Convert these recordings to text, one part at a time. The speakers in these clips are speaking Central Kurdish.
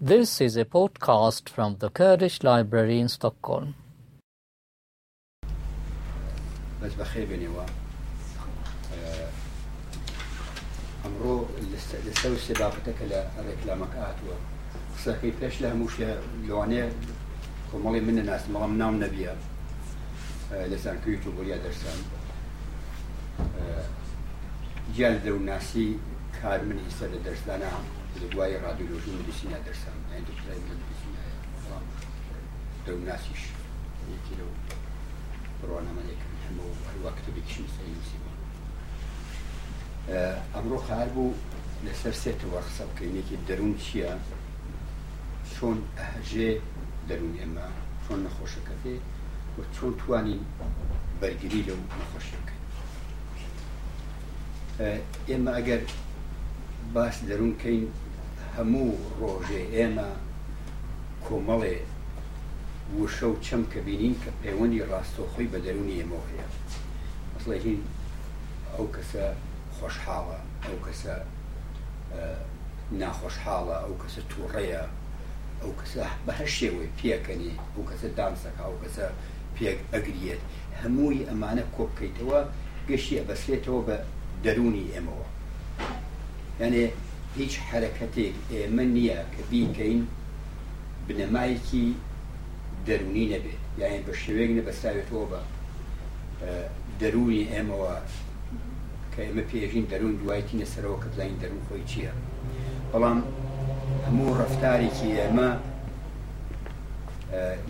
This is a podcast from the Kurdish Library in Stockholm. امرو لسوي السباقتك لريكلامك هاتوا صحيح ليش لها موش لوانه كمالي من الناس مالا منام نبيا لسان كيوتو بوليا درسان جال درو ناسي كار من يسر درسانا هم لە دوای رادیۆلۆژی مدیسینا دەرسم دکترای مدیسینایە دەوناسیش یەکی لەو ڕۆنەمەێکم هەموو هەروە کتێکیشم سەریسی ئەمڕۆ خار بوو لەسەر سێتەوە قسە بکەینێکی دەروون چییە چۆن ئەهژێ دەروون ئێمە چۆن نەخۆشەکەفێ و چۆن توانین بەرگری لەو نەخۆشەکەین ئێمە ئەگەر باس دەروونکەین هەموو ڕۆژێ ئێمە کۆمەڵێ وشە و چەم کە بینین کە پەیوەندی ڕاستۆخۆی بە دەرونی ئێمە هەیە مثلین ئەو کەسە خۆشحاڵە ئەو کەسە ناخۆشحاڵە ئەو کەسە تووڕەیە ئەو کەسە بە هە شێوەی پێکەنی ئەو کەسە دامسەکە ئەو کەسە پێک ئەگرێت هەمووی ئەمانە کۆبکەیتەوە گەشتی ئەبەسێتەوە بە دەرونی ئێمەوە یعنی هیچ حرەکەتێک ئێمە نییە کە بیکەین بنەمایەکی دەرونی نەبێت یاین بە شێوێک نە بەساوێتەوە بە دەرونی ئێمەوە کە ئێمە پێژین دەرون دوایتی نەسەرەوە کە بڵین دەرون خۆی چییە بەڵام هەموو ڕفتارێکی ئێمە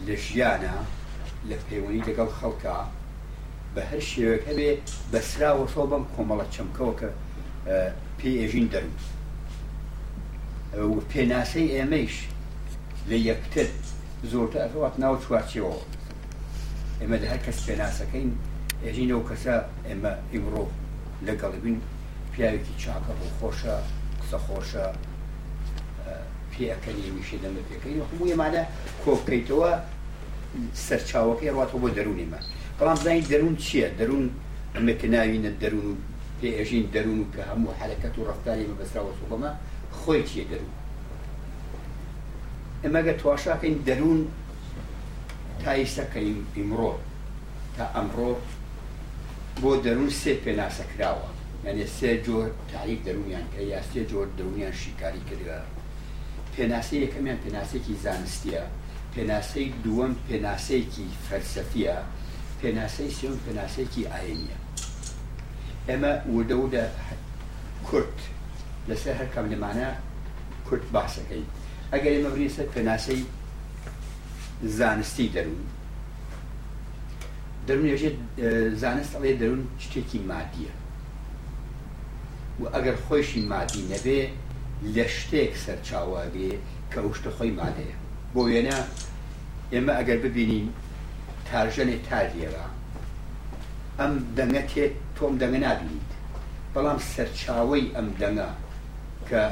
لە ژیانە لە پەیوەنی لەگەڵ خەڵکە بە هەر شێوەکە بێ بەسراوە شۆ بەم کۆمەڵە چەمکەوە کە پێ ئێژین دەروست پێناسەی ئێمەش لە یەکتر زۆرتە ئەوات ناو چوارچەوە ئێمە لە هەر کەس پێناسەکەین ئێژینەوە کەسە ئێمە ئیمڕۆ لەگەڵبین پیاوێکی چاکە بۆ خۆشە قسە خۆشە پێەکەنی میشی دەمە پێەکەی هەموو ئێمانە کۆکەیتەوە سەرچاوەکەی ڕاتەوە بۆ دەرونیمە بەڵام زانین دەروون چییە دەروون ئەمەکە ناوینە دەروون و پێێژین دەروون و کە هەموو حرەکەت و ڕفتاری بەبسراوە سوبەمە خۆی چیە دەروون ئەمەگە تواشاکەین دەروون تایسەکەین ئیمڕۆ تا ئەمڕۆ بۆ دەروون سێ پێناسەکراوە یعنی سێ جۆر تاریف دەرونیان کە یا سێ جۆر دەونیان شیکاری کردوە پێناسی یەکەمیان پێناسێکی زانستیە پێناسەی دووەم پێناسەیەکی فەرسەفیە پێناسەی سێم پێناسێکی ئاینە ئێمە ودەودە کورت لەسەر هەر کەملمانە کورت باسەکەی ئەگەر ئمە بنی سەر پێناسەی زانستی دەروون دەرونێژێت زانست ئەڵێ دەرون شتێکی مادیە و ئەگەر خۆشی مادی نەبێ لە شتێک سەرچاوواگێ کە ئەوشتە خۆی مادەیە بۆ وێنە ئێمە ئەگەر ببینین تارژەنێ تاریێرە ئەم دەنگە تێ تۆم دەنگە نبییت بەڵام سەرچاوی ئەم دەنگە کە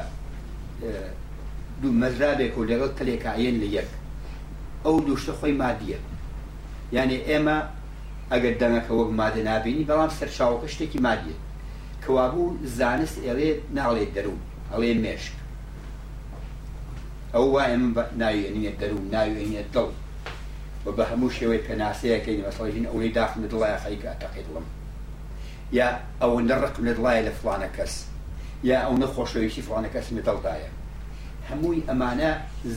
دوو مەزرابێک و لەگەڵ تلێکعەن لە یەک ئەو دووشتە خۆی مادیە یعنی ئێمە ئەگەر دەمەکە وەک مادە نبینی بەڵام سەرچاوکە شتێکی مادیە کەوابوو زانست ئێڵێ ناڵێ دەروون ئەڵێ مێشک ئەو وایە من ناوێنێت دەروون ناوێنێت دڵ و بە هەموو شێوەی پێناسەیەەکەی مەسڵژین ئەوەی داخم دڵایە خەیکە تەقیڵم یا ئەوەندە ڕقم لە دڵایە لە فلانە کەس یا ئەو نەخۆشەویشی فڵانەکەسمی دڵدایە هەمووی ئەمانە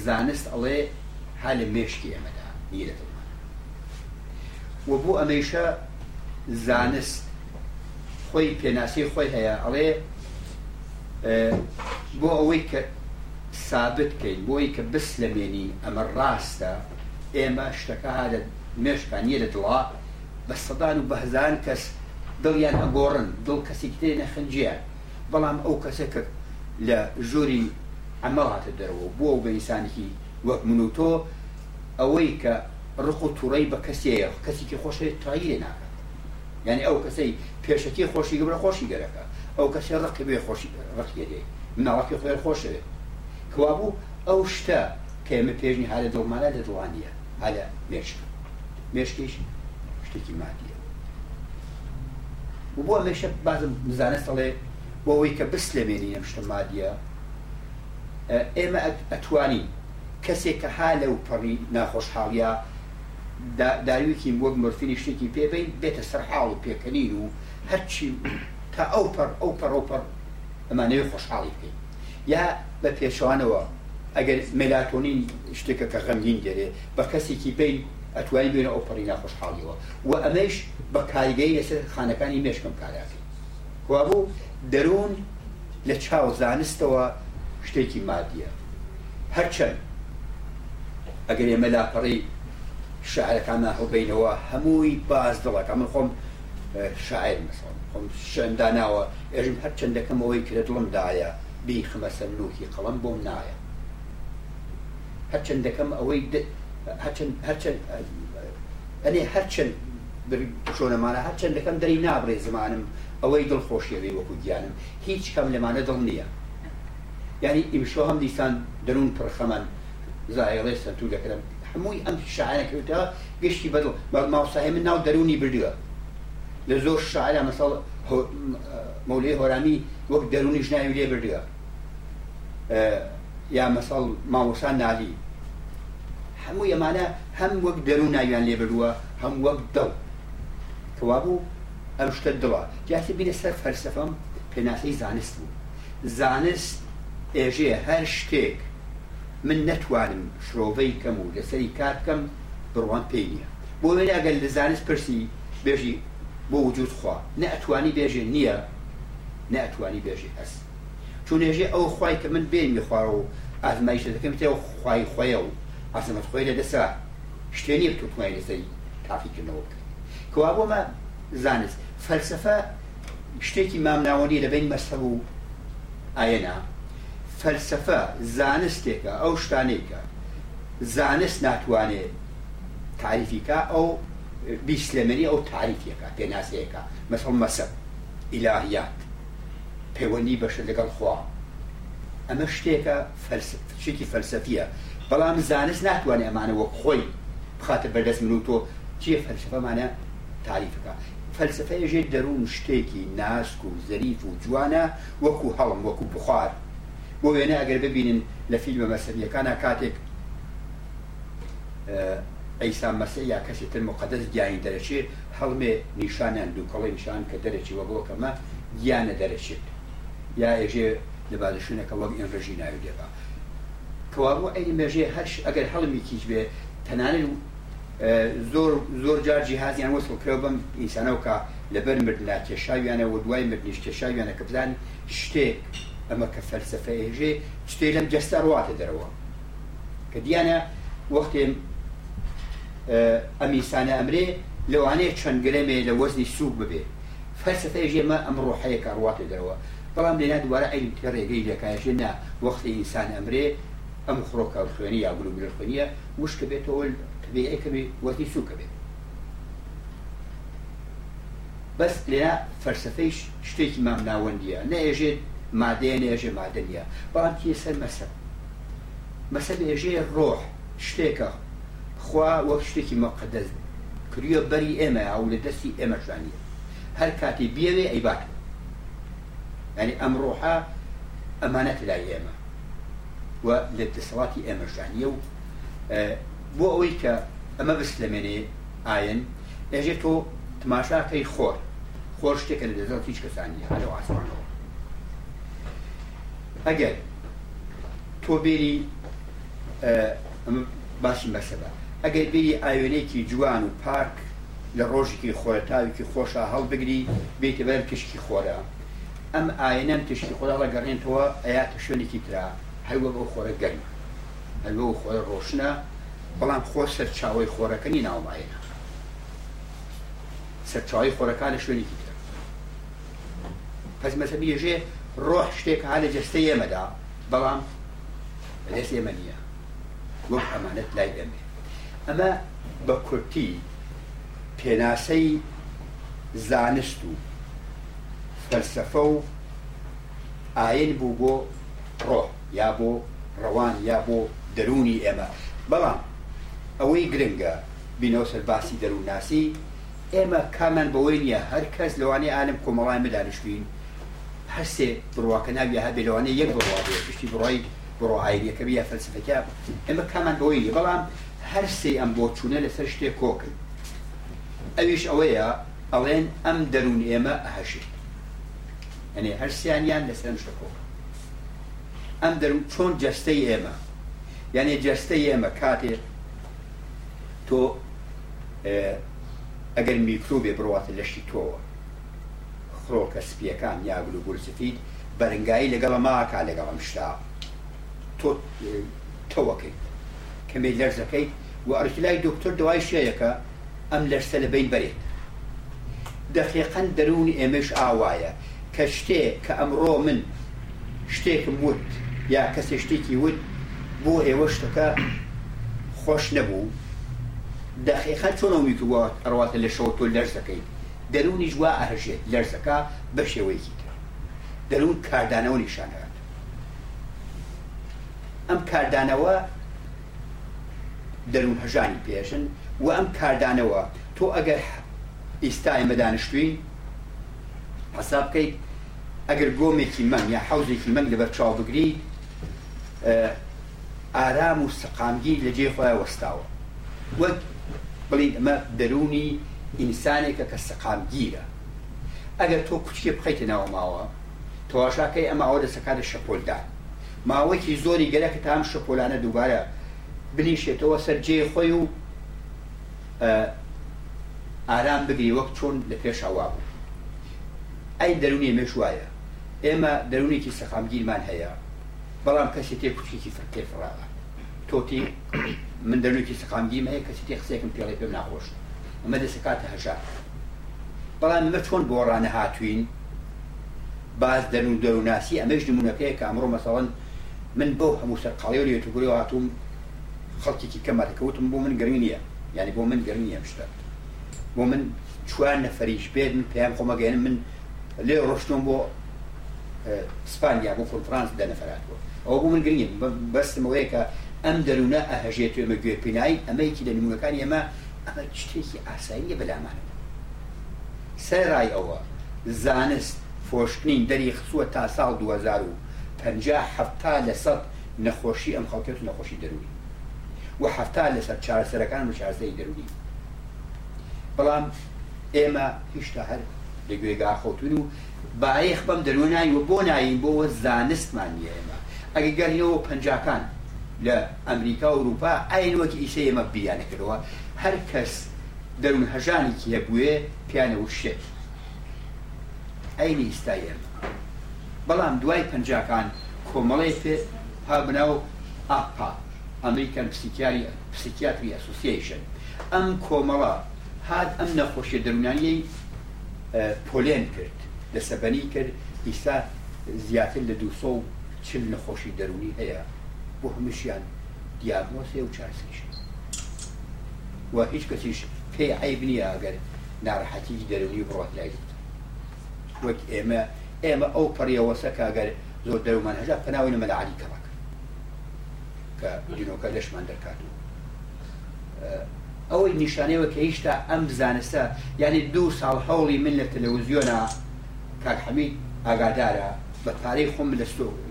زانست ئەڵێ ها لە مێشکی ئەمەدا نیرەتمان وە بۆ ئەمەیشە زانست خۆی پێناسی خۆی هەیە ئەڵێ بۆ ئەوەی کە ثابت بکەین بۆی کە بس لەمێنی ئەمە ڕاستە ئێمە شتەکە هادە مێشکانیە لە دڵا بە سەدان و بەهزان کەس دڵیان ئەگۆڕن دڵ کەسی تێنە خنجیان بەڵام ئەو کەسێکە لە ژووری ئەمەڵاتە دەرەوە بۆ بەئسانێکی وەک من و تۆ ئەوەی کە ڕق و تووڕی بە کەسێ کەسێکی خۆشێت تاییێ ناکات یعنی ئەو کەسەی پێشەکی خۆشی گەبرە خۆشی گەرەکە ئەو کەسێ ڕقی بێ خۆشی ڕخێری مناڵکی خۆێر خۆشەوێت کوابوو ئەو شتە کە ئێمە پێشنی هاە دڵمانە لە دڵوانە هەلە مێشک مێشکیش شتێکی مادیە و بۆ لەشە بازم بزانست دەڵێ بۆ ئەوەی کە بست لەبێنی نەمشتە مادیە ئێمە ئەتوانین کەسێک کە ها لەو پەڕی ناخۆشحاڵە داویکی وەک مرفینی شتێکی پێبین بێتە سەرحاڵ و پێکەنین و هەرچی تا ئەو پەر ئەو پەرۆپەر ئەمانەوەی خۆشحاڵی بکەین یا بە پێشوانەوە ئەگەر ملاتۆنین شتێکە کە غەمگین دەرێ بە کەسێکی پێی ئەتوانی بێنە ئەو پەڕی ناخۆشحاڵیەوە و ئەمەش بە کاریگەی لەسەر خانەکانی مێشکم کاراکەین کووا بوو دەروون لە چاو زانستەوە شتێکی مادیە هەرچەند ئەگەر ئێمە لاپەڕی شاعرەکانە هەبینەوە هەمووی باز دڵەکە من خۆم شاعر مەسڵ خۆم شنداناوە ئێژم هەرچەندەکەمەوەی کرێت دڵمدایە بیخمە سەرلوکی قەڵم بۆم نایە هەرچەندەکەم ئەوەی ئەنێ هەرچەند شۆنەمانە هەرچەندەکەم دەری نابڕێ زمانم ئەوەی دڵخۆشیەوەی وەکو گیانم هیچ کەم لەمانە دڵ نییە یعنی ئیمشۆ هەم دیسان دەرون پرخەمان زایڵێ سەتو دەکەم هەمووی ئەم شعانەکەوتە گەشتی بەدڵ ماوساهێ من ناو دەرونی بردووە لە زۆر شعرە مەسەڵ مولەی هۆرامی وەک دەرونی ژناوی لێ بردووە یا مەسەڵ ماوەسان نالی هەموو ئەمانە هەم وەک دەرون ناویان لێ بردووە هەم وەک دڵ کەوا بوو ئەم شتە دڵە جاتی بیرە سەر فەرسەفەم پێناسی زانست بوو زانست ئێژێ هەر شتێک من نەتوانم شرۆڤەی کەم و لەسەری کارکەم بڕوان پێ نییە بۆ وێنە ئەگەر لە زانست پرسی بێژی بۆ وجود خوا نەتوانی بێژێ نییە ناتوانی بێژی هەست چونێژێ ئەو خی کە من بێنمی خوارە و ئازمایش دەکەم تێ خی خۆیە و ئاسمەت خۆی لە دەسا شتێنی بتوانای لەسەری تافیکردنەوە بکەین کەوا بۆمە زانست فەلسفە شتێکی مامناوەنی لە بین مەسەب و ئاەنا فەلسفە زانستێکە ئەو شتانێکە زانست ناتوانێت تعریفیکە ئەو بیسلێمەری ئەو تعریفیەکە پێناسەیەەکە مەسڵ مەسەب ئیلاهیات پەیوەندی بەشە لەگەڵ خوا ئەمە شتێکە شتێکی فەلسفیە بەڵام زانست ناتوانێت ئەمانەوە خۆی بخاتە بەردەست من و تۆ چیە فەلسفەمانە تعریفەکە فەلسفەیەژێ دەروون شتێکی ناسک و زەریف و جوانە وەکو هەڵم وەکو بخوار بۆ وێنە ئەگەر ببینن لە فیلمە مەسەریەکانە کاتێک ئەیسا مەسی یا کەسی تر مقدەس گیانی دەرەچێت هەڵمێ نیشانیان دووکەڵی نیشان کە دەرەچی وەگۆکەمە گیانە دەرەچێت یا ئێژێ لەبادشونەکە وەک ئێن ڕژی ناوی دێبا کەوابوو ئەی مێژێ هەش ئەگەر هەڵمی کیچ بێ تەنانە زۆر زۆر جار جیهازیان وەسڵکرە بەم ئینسانەوە کە لەبەر مرد لا کێشاویانە و دوای مردنیش کێشاویانە کە بزان شتێک ئەمە کە فەلسفە هێژێ شتێ لەم جەستە ڕواتە دەرەوە کە دیانە وەختێ ئەم ئینسانە ئەمرێ لەوانەیە چەند گرێمێ لە وەزنی سووک ببێ فەلسفە هێژێمە ئەم ڕۆحەیەکە ڕواتە دەرەوە بەڵام لێنا دووارە ئەیم تێ ڕێگەی لەکایژێ نا وەختی ئینسان ئەمرێ ئەم خڕۆکە خوێنی یا گرو خوێنیە وشکە بێتەوە به اكبه وتي سوكبه بس لنا فلسفيش شتيك مام ناوندية نأجد مادية نأجد معدنية بلان تيسر مثل مثل يجي الروح شتيكه خوا وشتيك مقدس كريو بري اما او لدسي اما دەستی هل كاتي کاتی اي ئەیبات يعني ام روحا ئەمانەت لا ئێمە ولدسواتي اما دەسەڵاتی بۆ ئەوەی کە ئەمە بست لەمێنێ ئاین لەژێ تۆ تماشاکەی خۆر خۆر شتێکە لە دەزڵ هیچ کەسانی هەلەوە ئاسمانەوە ئەگەر تۆ بێری باشم بەسەبە ئەگەر بێری ئاوێنێکی جوان و پارک لە ڕۆژێکی خۆرتاویکی خۆشە هەڵبگری بێتە بەر تشکی خۆرە ئەم ئاەنەم تشکی خۆدا ڕەگەڕێنتەوە ئەیاتە شوێنێکی ترا هەیوە بۆ خۆرە گەرمە هەلوە خۆرە ڕۆشنە بەڵام خۆ سەرچاوی خۆرەکەنی ناومایە سەرچاوی خۆرەکە لە شوێنێکی تر پس مەسەبی ژێ ڕۆح شتێک ها لە جستە ئێمەدا بەڵام بەدەست ئێمە نییە وەک ئەمانەت لای ئەمێ ئەمە بە کورتی پێناسەی زانست و فەلسفە و ئاین بوو بۆ ڕۆح یا بۆ ڕەوان یا بۆ دەرونی ئێمە بەڵام ئەوەی گرنگە بینەوە سەر باسی دەروناسی ئێمە کامان بەوەی نیە هەر کەس لەوانەیە ئالم کۆمەڵای مەدانشتین هەرسێ بڕواکە ناوی هەبێ لەوانەیە یەک بڕواێ پشتی بڕای بڕۆعاریەکە بیا فەلسفەکە ئێمە کامان بەوەی بەڵام هەر سێ ئەم بۆ چوونە لەسەر شتێک کۆکن ئەویش ئەوەیە ئەڵێن ئەم دەروون ئێمە هەشت ئەنێ هەرسیانیان لەسەر شتەکۆک ئەم دەروون چۆن جستەی ئێمە یعنی جستەی ئێمە کاتێک تۆ ئەگەر میکرۆبێ بڕواتە لەشی تۆوە خڕۆکە سپیەکان یاگل و گورسفید بەرەنگایی لەگەڵە ماکا لەگەڵم شتا تۆ تەوەکەیت کەمێ لەرزەکەیت و ئەرکلای دکتۆر دوای شەیەەکە ئەم لەرسە لە بین بەرێت دەخێقەن دەرونی ئێمەش ئاوایە کە شتێک کە ئەمڕۆ من شتێکم وت یا کەسێ شتێکی وت بۆ ئێوە شتەکە خۆش نەبوو دقیقا چۆنەوی تووە ئەڕواتە لە شەوە تۆ لەرزەکەی دەرونی جوا ئەهژێت لەرزەکە بە شێوەیەکی تر دەرون کاردانەوە نیشانەات ئەم کاردانەوە دەرون هەژانی پێشن و ئەم کاردانەوە تۆ ئەگەر ئیستای مەدانشتوین حساب بکەیت ئەگەر گۆمێکی مەم یا حوزێکی مەنگ لەبەر چاو بگریت ئارام و سەقامگیر لەجێ خۆیان وەستاوە وەک بڵین ئەمە دەرونی ئینسانێکە کە سەقامگیرە ئەگەر تۆ کوچکێ بخیتە ناوە ماوە تەواشاکەی ئەمە ئەوە دەسەکارە شەپۆلدان ماوەیەکی زۆری گەرەکە تام شەپۆلانە دووبارە بنیشێتەوە سەررجێ خۆی و ئارام بگری وەک چۆن لە پێشوا بوو ئەی دەرونی مێش وایە ئێمە دەرونێکی سەخامگیرمان هەیە بەڵام کەسی تێ کوچێکی فکرێ فڕاوە تۆتی من دەنوکی سقامدیم هەیە کەسی تێ قسێکم پێڵی پێم ناخۆش ئەمە دەسکاتە هەژار بەڵام مە چۆن بۆڕانە هاتوین باز دەن و دەوناسی ئەمەش نمونونەکەی کە ئەمڕۆ مەساڵەن من بۆ هەموو سەر قاڵی و لێتگوری هاتووم خەڵکیی کەماتەکەوتم بۆ من گرنگ نییە یعنی بۆ من گرنگ نیە شتە بۆ من چوان نەفەریش بێت من پێیان خۆمەگەێن من لێ ڕۆشتم بۆ سپانیا بۆ فۆ فرانس دەنەفرات بوو ئەو بۆ من گرنگ بەستمەوەی کە ئەم دەروونە ئەهژێت ئێمە گوێپینایی ئەمەیکی لە نمونەکان ئێمە ئەمە شتێکی ئاساییە بەلامانەوە سەرای ئەوە زانست فۆشتنین دەری خسووە تا ساڵ 2050 لە سەد نەخۆشی ئەم خەڵکێت و نەخۆشی دەروی و هەفتا لەسەر چارەسەرەکان و چارزەی دەروی بەڵام ئێمە هیچتا هەر لە گوێگا خۆتون و باەیخ بەم دەروونایی و بۆ نایین بۆەوە زانستمان ئێمە ئەگەگەریەوە پەنجکان لە ئەمریکا و وروپا ئاین وەک ئیسە ئێمە بیانە کردەوە هەر کەس دەرون هەژانێکی هەبووێ پیانەوە شێت ئەینی ئیستای ئێمە بەڵام دوای پەنجکان کۆمەڵی فێ پابناو ئاپا ئەمریکان پسیکیاری پسیکیاتری ئەسوسیشن ئەم کۆمەڵە هات ئەم نەخۆشی دەرونانی پۆلێن کرد لە سەبەنی کرد ئیسا زیاتر لە دو چل نەخۆشی دەرونی هەیە بۆ هەمشیان دیاگنۆسی و چارسیش و هیچ کەسیش پێی عیب نییە ئەگەر ناڕحەتی دەرونی بڕات لای وەک ئێمە ئێمە ئەو پڕیەوەسە کاگەر زۆر دەرومان هەژا پناوی نمەلا علی کەڕک کە دینۆکە لەشمان دەرکات و ئەوەی نیشانەوە کە هیچتا ئەم زانستە یعنی دوو ساڵ هەوڵی من لە تەلەویزیۆنا کاک حەمید ئاگادارە بە پارەی خۆم لە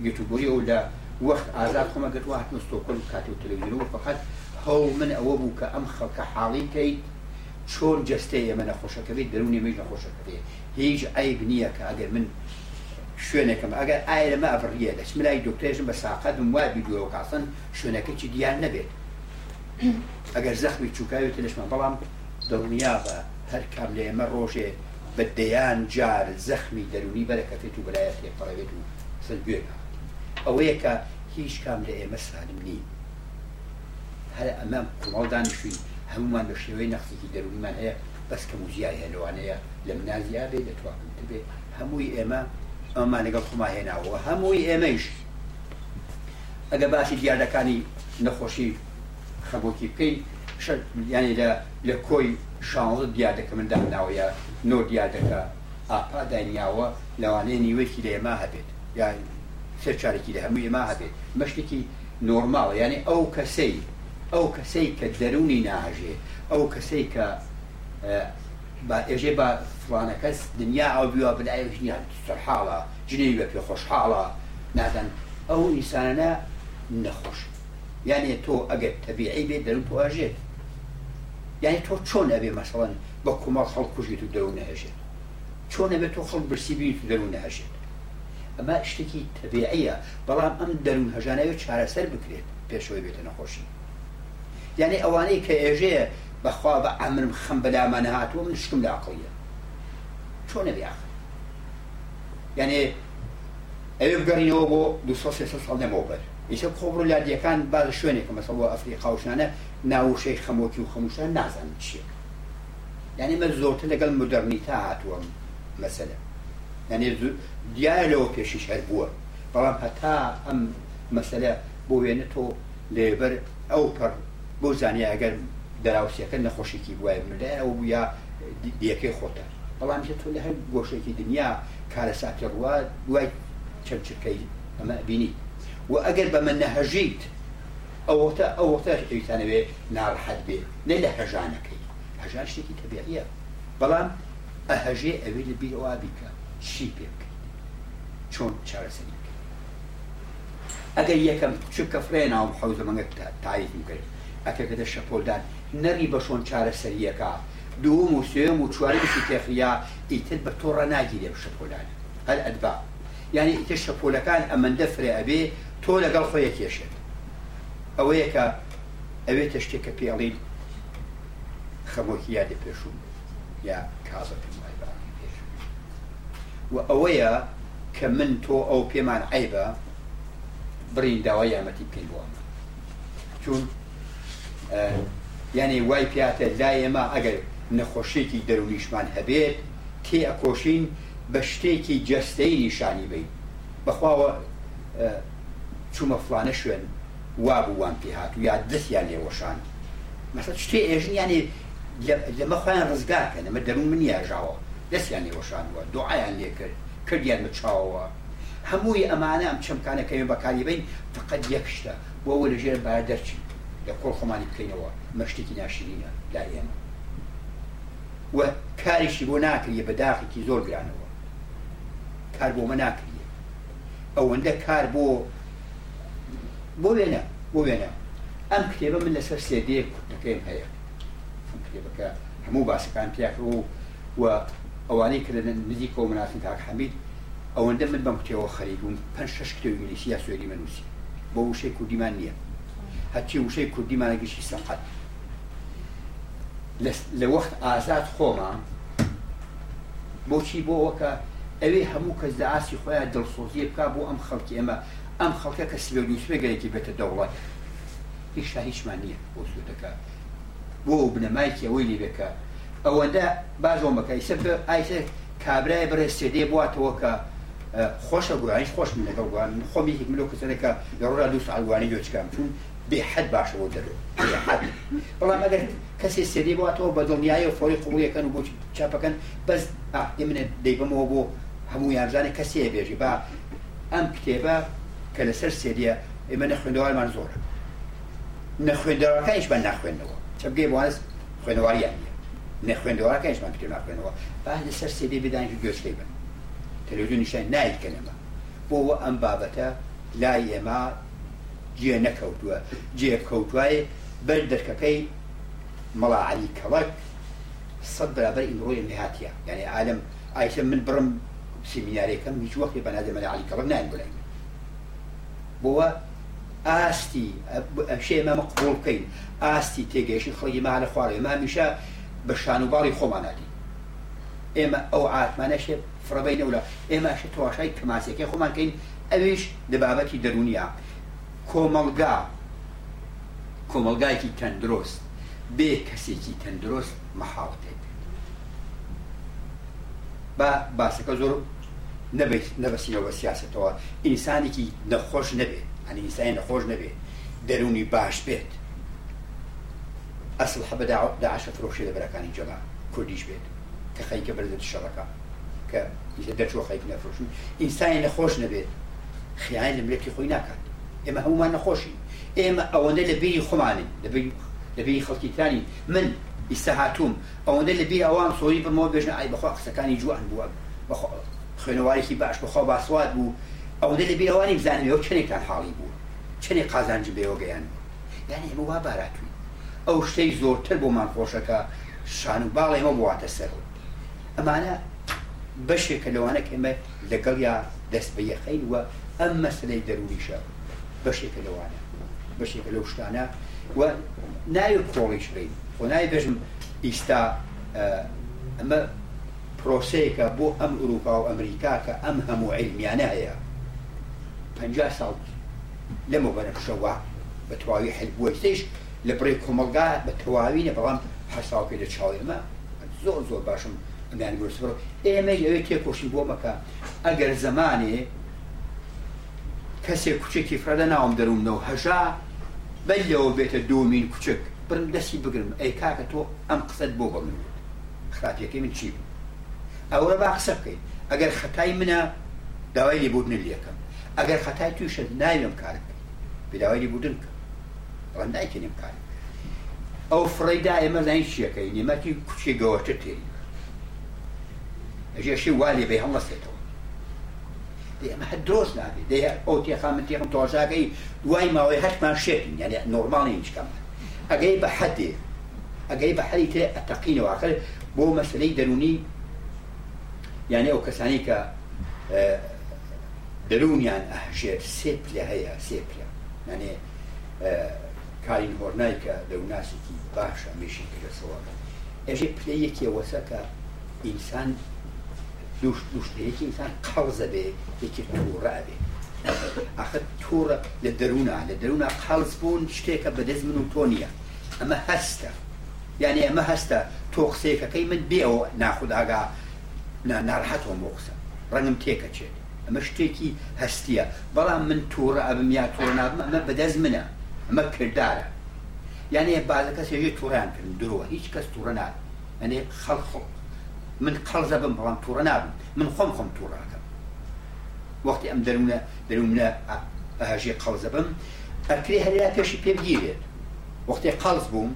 یوتوبوری و لە وەخت ئازاد خۆمە گەت وهات مستۆکل و کاتی و تەلەویزیۆن و فقط هەو من ئەوە بوو کە ئەم خەڵکە حاڵیکەی چۆن جستەیە من نەخۆشەکەبێت دەرونی مەژ نەخۆشەکەبێ هیچ ئایب نییە کە ئەگەر من شوێنەکەم ئەگەر ئایرەمە ئەڤڕیە دەچ ملای دکتێژم بە ساقەتم وای بیدوەوە کاسن شوێنەکەی دیار نەبێت ئەگەر زەخمی چووکاوی تەلشمان بەڵام دڵنیا بە هەر کام لە ئێمە ڕۆژێ بەدەیان جار زەخمی دەرونی بەرەکەفێت و بەلایەت لێپەڕەوێت و سەرگوێنە ئەوەیە کە هیچ کام لە ئێمە سالم نی هەر ئەمە کوڵدانشوی هەمومان بە شێوەی نەخسێکی دەروونمان هەیە بەس کە موزیای هەلوانەیە لە منازیا بێ لە توانم بێ هەمووی ئێمە ئەمان لەگەڵ خما هێناوە هەمووی ئێمەش ئەگە باسی دیاردەکانی نەخۆشی خەبۆکی بکەین ینی لە لە کۆی شانڵ دیاردەکە منداناوە یا نۆ دیاردەکە ئاپا دانیاوە لەوانەیە نیوەیەکی لە ئێمە هەبێت یانی سەر چارێکی لە هەمووی ما هەبێت مەشتێکی نۆرمماڵە یعنی ئەو کەسەی ئەو کەسەی کە دەرونی ناژێ ئەو کەسەی کە ئێژێ بە فلانە کەس دنیا ئەو بیوە بلایژنیان سەرحاڵە جنەی بە پێ خۆشحاڵە نادەن ئەو ئینسانە نەخۆش یعنی تۆ ئەگەر تەبیعی بێت دەرون تۆ ئاژێت یعنی تۆ چۆن ئەبێ مەسەڵەن بە کومە خەڵ کوژیت و دەرون نەهێژێت چۆن ئەبێت تۆ خەڵ برسی بیت و دەرون نەهژێت ئەمە شتێکی تەبیعە بەڵام ئەم دەرون هەژانەوە چارەسەر بکرێت پێشەوەی بێتە نەخۆشی یعنی ئەوانەی کە ئێژەیە بەخوا بە ئەمرم خەم بەلامانە هاتووە من شتم لاقڵە چۆنە بیاخر یعنی ئەوێ بگەڕینەوە بۆ دو ساڵ نەمەوبەر ئیشە کۆبر لادیەکان باز شوێنێکە مەسەڵ بۆ ئەفریقا وشانە ناوشەی خەمۆکی و خەموشان نازانن چیە یعنی مە زۆرتە لەگەڵ مدەرنیتا هاتووەم مەسەلە ئەنێ دیایە لەوە پێشیش هەر بووە بەڵام هەتا ئەم مەسەلە بۆ وێنێتۆ لێبەر ئەو پڕ بۆ زانانی ئەگەر دەراوسەکە نەخۆشیی وایە ملای ئەو یا دیەکەی خۆتە بەڵام تۆ لە هەر گۆشێکی دنیا کارە ساکە ڕوا دوای چەند چرکەی ئەمە بینی و ئەگەر بە من نەهەژیت ئەوتە ئەوتە ئەویتانەوێ ناڕحەت بێ نە لە هەژانەکەی هەژان شتێکی تەبیعە بەڵام ئەهژێ ئەوێ لە بیرەوە بیکە چی پێ بکەیت چۆن چارەسەری ئەگەر یەکەم چکە فرێنا و حەوزە مەگەت تایید میکرد ئەکەکەدە شەپۆلدان نەری بە شۆن چارەسەریەکە دووەم و سێم و چواری بسی تێخیا ئیتر بە تۆڕە ناگیرێ شەپۆلانە هەر ئەدبا یعنی ئیتر شەپۆلەکان ئەمەندە فرێ ئەبێ تۆ لەگەڵ خۆیە کێشێت ئەوەیە کە ئەوێتە شتێکە پێڵین خەمۆکی یادە پێشوم یا کازەکەمە و ئەوەیە کە من تۆ ئەو پێمان عیبە برین داوای یامەتی پێ بوومە چون یعنی وای پیاتە لای ئێمە ئەگەر نەخۆشیێکی دەرونیشمان هەبێت تێ ئەکۆشین بە شتێکی جەستەی نیشانی بین بەخواوە چوومە فلانە شوێن وابووان پێ هات و یا دەستیان لێوەشان مەسە شتێ ئێژنیانی لەمە خۆیان ڕزگاکەن ئەمە دەرون منیە ژاوە دەستیان لێوەشانوە دوعایان لێکرد کردیان بە چاوەوە هەمووی ئەمانە ئەم چمکانەکەوێ بەکاری بین فقط یەکشتە بۆەوە لەژێر بادەرچی لە کۆڵ خۆمانی بکەینەوە مەشتێکی ناشرینە لا ئێمە وە کاریشی بۆ ناکریە بەداخێکی زۆر گرانەوە کار بۆ مە ناکریە ئەوەندە کار بۆ بۆ وێنە بۆ وێنە ئەم کتێبە من لەسەر سێدەیە کوتەکەیم هەیە کتێبەکە هەموو باسەکان پیاکە و وە ئەوانەی کە دەدەن نزی کۆ منافین تاک حەمید ئەوەندە من بەم کتێەوە خەریکم پێ شش کتێ ئینگلیسی یا سوێری منووسی بۆ وشەی کوردیمان نییە هەچی وشەی کوردیمانەگەشی سەقەت لە وەخت ئازاد خۆمان بۆچی بۆەوەکە ئەوێ هەموو کەس داعاسی خۆیان دڵسۆزیە بک بۆ ئەم خەڵکی ئێمە ئەم خەڵکە کە سبێنوسێگەرێکی بێتە دەوڵات هیچ شاهیشمان نییە بۆ سوودەکە بۆ بنەمایکی ئەوەی لێبێکە ئەوەندە بازۆم بەکەی سەر ئایسە کابرای بەڕێ سێدێ بواتەوە کە خۆشە گوانش خۆش من لەگەڵ گوان خۆمی هیچ ملۆ کەسەرەکە لە ڕۆرا دوو ساڵوانی گوێچکام چون بێحد باشەوە دەرو بەڵام ئەگەر کەسی سێری بواتەوە بە دڵنیایە و فۆری قوڵیەکەن و بۆ چاپەکەن بەس ئێمنە دەیبمەوە بۆ هەموو یانزانانی کەسیە بێژی با ئەم کتێبە کە لەسەر سێریە ئێمە نە خوێندەوەمان زۆر نە خوێندەوەەکەیش بە ناخوێندەوە چەبگەی واز خوێنەواریان نەخێندەوەکەشمان پێ ناخێنەوە با لەسەر سێدی بدانجی گۆشتی بن تەلویزیۆنیشە نایکەنەمە بۆەوە ئەم بابەتە لای ئێمە جێ نەکەوتووە جێ کەوتوایە بەر دەرکەکەی مەڵعالی کەڵک سەد برابەر ئیمڕۆی نهاتیە یعنی عالم ئایشە من بڕم سیمینارێکەکەم هیچ وەخی بەنادەمە علی کەڵک نان بڵێن بۆە ئاستی شێ ئەمە قوڵ بکەین ئاستی تێگەشی خەڵی مالە خوارێ مامیشە بە شانوباری خۆمانادی ئێمە ئەو ئاتمانەشێ فڕبەی نەولا ئێمەش تواشای کەماسەکەی خۆمانکەین ئەویش دەبابەتی دەرونیە کۆمەلگا کۆمەلگایکی تەندروست بێ کەسێکی تەندروست مەحاڵ پێ بە باسەکە زۆر نبیت نەبەسیەوە سیاستەوە ئینسانێکی نەخۆش نەبێت هەنی ئینسانی نەخۆش نەبێت دەرونی باش بێت ئەسل حەبە داعاشە فرۆشی لە بەرەکانی جەما کوردیش بێت کە خەیکە بەردێت شەڕەکە کە دەچۆ خەیک نەفرۆشی ئینسانی نەخۆش نەبێت خیان لە ملکی خۆی ناکات ئێمە هەمومان نەخۆشی ئێمە ئەوەندە لە بێری خۆمانین لەبێری خەڵکیتانی من ئیستا هاتووم ئەوەندە لە بێ ئەوان سۆری بمەوە بێژنە ئای بەخوا قسەکانی جوان بووە خوێنەوارێکی باش بەخوا باسوات بوو ئەوەندە لە بێ ئەوانی بزانێ چنێکتان حاڵی بوو چنێک قازانج بێەوە گەیان یعنی ئێمە وا باراتوی او شتەی زۆرتر بۆمان خۆشەکە شان و باڵ ئێمە بواتە سەر ئەمانە بەشێکە لەوانە ئێمە لەگەڵ یا دەست بە یەخین وە ئەم مەسلەی دەروریشە بەشێکە لەوانە بەشێکە لەو شتانە و نایە کۆڵیش بین خۆ نای بێژم ئیستا ئەمە پرۆسەیەکە بۆ ئەم ئوروپا و ئەمریکا کە ئەم هەموو عیلمیانە هەیە پ ساڵ لەمە بەرەخشەوە بە تواوی حلبووەتیش لە بڕێ کۆمەلگا بە تەواوینە بەڵام حساوکی لە چاڵێمە زۆر زۆر باشم ئەمیان گرسەوە ئێمە لەوێ تێکۆشی بۆ مەکە ئەگەر زمانێ کەسێک کوچێکی فرەدە ناوم دەرومنەوە هەژا بەلەوە بێتە دومین کوچک برم دەستی بگرم ئەی کاکە تۆ ئەم قسەت بۆ بە من خراپیەکەی من چی بوو ئەوە با قسە بکەین ئەگەر خەتای منە داوای لێبوردن لەکەم ئەگەر خەتای تویشە ناوێم کارەکە بداوای لێبوردن کە ئەوان دایکەنیم کار ئەو فڕیدا ئێمە لای شیەکەی نیمەتی کوچی گەوەتە تێری ئەژێشی والی بێ هەڵەسێتەوە ئەمە هە درۆست نابێت دەیە ئەو تێخامن تێخم تۆژاگەی دوای ماوەی هەتمان شێتین یعنی نۆرمماڵی هیچکەم ئەگەی بە حەدێ ئەگەی بە حەلی تێ ئەتەقینەوە آخر بۆ مەسلەی دەرونی یعنی ئەو کەسانی کە دەرونیان ئەهژێت سێ پلە هەیە سێ پلە یعنی کارین هۆرنایکە دەوناسێکی باشە مێشی کرێسەوەەکە ئەژێ پلەیەکی وەسەکە ئینسان دوشتەیەکی ئینسان قەڵزە بێ یەکی تووڕابێ ئەخە تووڕە لە دەرونا لە دەرونا قەڵز بوون شتێکە بەدەست من و تۆ نیە ئەمە هەستە یعنی ئەمە هەستە تۆ قسێکەکەی من بێەوە ناخوداگا ناڕحەتەوە مۆقسە ڕەنگم تێکە چێت ئەمە شتێکی هەستیە بەڵام من تووڕە ئەبم یا تۆڕ نابم ئەمە بەدەست منە ئەمە کردارە یعنی بازە کەس ێژێ تووریان کردن درۆوە هیچ کەس تووڕە نات ئەنێ خەڵخۆ من قەڵزە بم بەڵام تووڕە نابم من خۆم خۆم تووڕەکەم وەختی ئەم دەرونە دەرونە ئاژێ قەڵزە بم ئەکری هەریا پێشی پێبگیرێت وەختی قەڵز بووم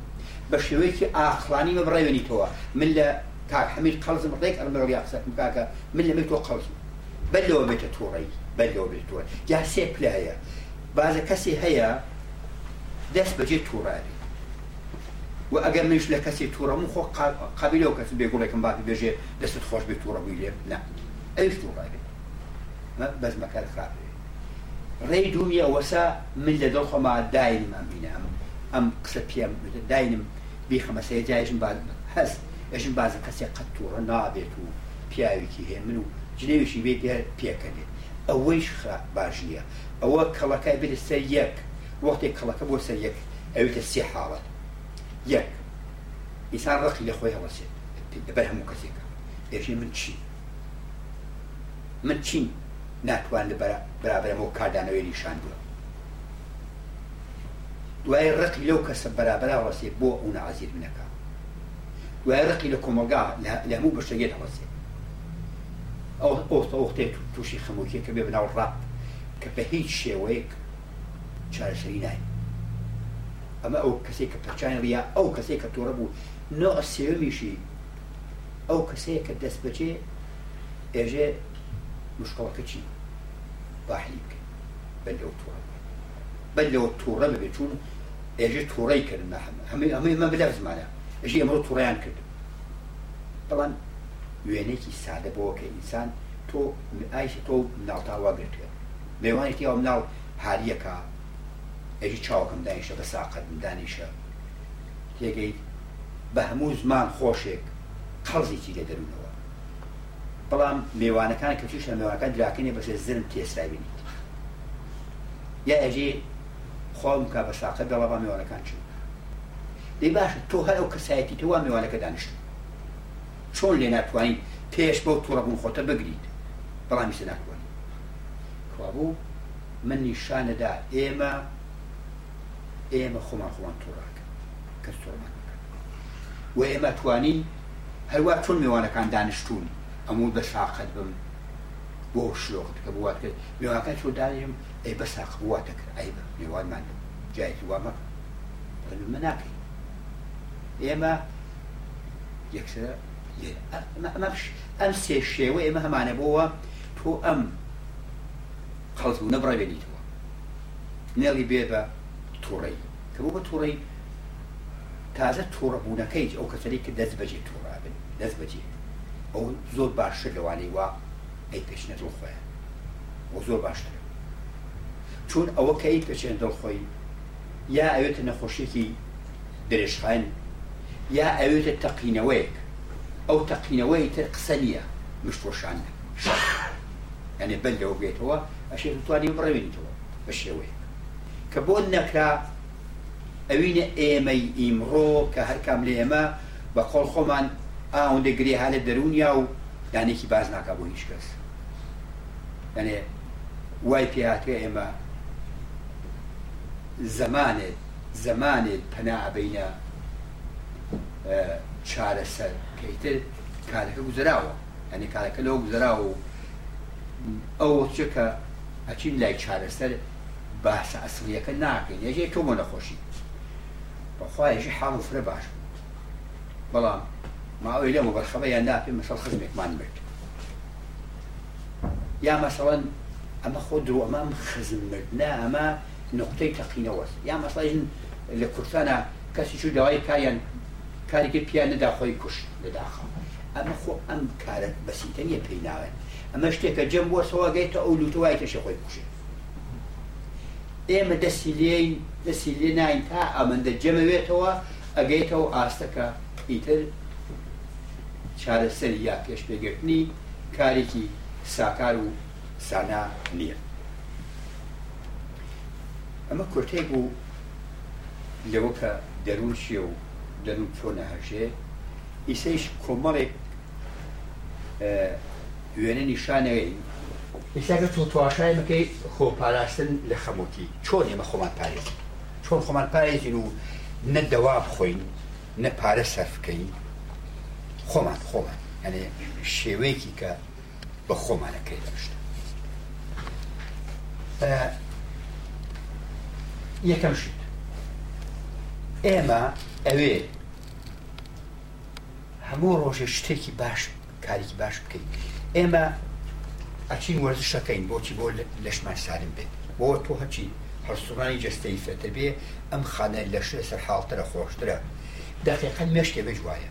بە شێوەیەکی ئاخلانی بە بڕێوێنیتەوە من لە کاک حەمید قەڵزم ڕێک ئەمەڕیا قسەکەم کاکە من لەمەی تۆ قەڵزم بەلەوە بێتە تووڕی بەلەوە بێت تووڕ یا سێ پلایە بازە کەسی هەیە دەست بەجێ تووڕاری و ئەگەر منش لە کەسی تووڕەم و خۆ قابل و کەس بێگوڵێکم باپی بێژێ دەستت خۆش بێت تووڕەبووی لێ نه ئەوش تووڕاری بەزمەکەر خراپێ ڕێی دوویە وەسا من لە دڵ خۆما داینمان بینم ئەم قسە پێم داینم بیخەمەسەیە جایشم باز هەست ئەشم بازە کەسێک قەت تووڕە نابێت و پیاوێکی هێ من و جنێویشی بێ پێکەنێت ئەوەیش باش نییە ئەوە کەڵەکای بێت سەر یەک وەختێک خەڵەکە بۆ سەر یەک ئەوێتە سی حاڵەت یەک ئیسان ڕقی لە خۆی هەڵەسێت لەبەر هەموو کەسێکە پێشی من چی من چین ناتوان لە بەرابەرەوە کاردانەوەی نیشان بووە دوای ڕقی لەو کەسە بەرابرا ڕسێ بۆ ئەوە عزیر منەکە دوای ڕقی لە کۆمەلگا لە هەموو بەشەگێت هەڵەسێت ئەو او وەختێک تووشی خەموکیە کە بێ بناو ڕاپ که به هیچ شێوەیەک چارەسەری نای ئەمە ئەو کەسێک کە پەرچیان یا ئەو کەسێک کە تۆڕە بوو نۆ سێویشی ئەو کەسەیە کە دەست بەجێ ئێژێ مشکڵەکە چی باحلی بکەین بەل لەو تۆڕە بەل لەوە تۆڕە بەبێ چون ئێژێ تۆڕی کردن هەمە ئەمەی مە بەدە زمانە ئەژی ئەمڕۆ تۆڕیان کرد بەڵام وێنێکی سادە بۆەوە کە ئینسان تۆ ئایش تۆ ناڵتاوا گرتێ بێوانێتی ئەو ناو هاریەکە ئەژی چاوکم دانیشە بە ساقەتم دانیشە تێگەیت بە هەموو زمان خۆشێک قەڵزیی لە دەرونەوە بەڵام میێوانەکان کەچیش لە میێوانەکان دراکەنی بەسێ زرم تێسرا بینیت یا ئەژێ خۆم کا بە ساقە دەڵەوە میێوانەکان چ دەی باشە تۆ هەر ئەو کەسایەتی تەوا میێوانەکە دانیشت چۆن لێ ناتوانین پێش بەو تووڕەبوون خۆتە بگریت بەڵامیسە ناتوانین کوابوو من نیشانەدا ئێمە ئێمە خۆمان خۆمان تووڕاکە کە تۆمان و ئێمە توانی هەروە چۆن میوانەکان دانیشتون ئەموو بە شاقت بم بۆ شلۆخ کە بوات کرد میوانەکان چۆ دانیم ئەی بە ساق بواتە کرد ئەی بە میوانمان جای وامە مناکەین ئێمە یەکسە ئەم سێ شێوە ئێمە هەمانە بۆەوە تۆ ئەم قەڵ و نەبڕێنیتەوە نێڵی بێ بە تووڕی کە بوو بە تووڕی تازە تووڕەبوونەکەی ئەو کەسەی کە دەست بەجێ تووڕابن دەست بەجێ ئەو زۆر باشتر لەوانەی وا ئەی پێشنە دڵخۆیە بۆ زۆر باشتر چون ئەوە کە ئەی پێچێن دڵخۆی یا ئەوێتە نەخۆشیێکی درێژخان یا ئەوێتە تەقینەوەیەک ئەو تەقینەوەی تر قسە نییە مشتۆشانە ئەنێ بەل لەوە بێتەوە ئەشێ توانی بڕەوێنیتەوە بە شێوەیە کە بۆ نەکرا ئەوینە ئێمەی ئیمڕۆ کە هەرکام لێ ئێمە بە خۆڵ خۆمان ئاوەندەگرێ هە لە دەرونیا و دانێکی باز ناکە بۆ هیچ کەس ئەێ وای پێهاتێ ئێمە زەمانێت زەمانێت پەنابینە چارەسەر پێیتر کارەکە گوزراوە ئەنی کارەکە لەوە گوزراوە و ئەوە چکە ئەچین لای چارەسەر باسە ئەسلیەکە ناکەین یەجێ تۆمە نەخۆشی بەخوایەشی حاڵ فر باش بەڵام ماوەی لەمە بەرخەبەیان ناپی مەسەڵ خزمێکمان برد یا مەسەڵەن ئەمە خۆ درو ئەمام خزم برد نا ئەمە نقطەی تەقینەوە یا مەسڵژن لە کورسانە کەسی چوو داوای کایەن کاریگە پیان نەدا خۆی کوشت اما خو ام ئەم کارت بەسیتەنیە پێی ناوێت ئەمە شتێکە جەم بۆ سەوەگەیتە ئەو لوتوایتەشە خۆی کوشێت ئێمە دەسی لێین دەسی لێ ناین تا ئەمەندە جەمەوێتەوە ئەگەیتەوە ئاستەکە ئیتر چارەسەری یا پێش پێگرتنی کارێکی ساکار و سانا نییە ئەمە کورتێک بوو لەوە کە دەروون شیە و دەروون چۆنە هەژێ ئیسەیش کۆمەڵێک وێنە نیشانەوەی ئێستاگە تو تواشای بکەیت خۆ پاراستن لە خەموتی چۆن ئێمە خۆمان پارێت چۆن خۆمان پارێزین و نەدەوا بخۆین نە پارە سەرفکەین خۆمان خۆمان ئەێ شێوەیەکی کە بە خۆمانەکەی دەشتە یەکەم شت ئێمە ئەوێ هەموو ڕۆژێ شتێکی باش کارێکی باش بکەین ئێمە ئەچین وەرزشەکەین بۆچی بۆ لەشمان سالم بێت بۆ تۆ هەچی هەرسوڕانی جستەی فێتە بێ ئەم خانە لەشە سەر حاڵترە خۆشترە دقیقا مشکێ بێژوایە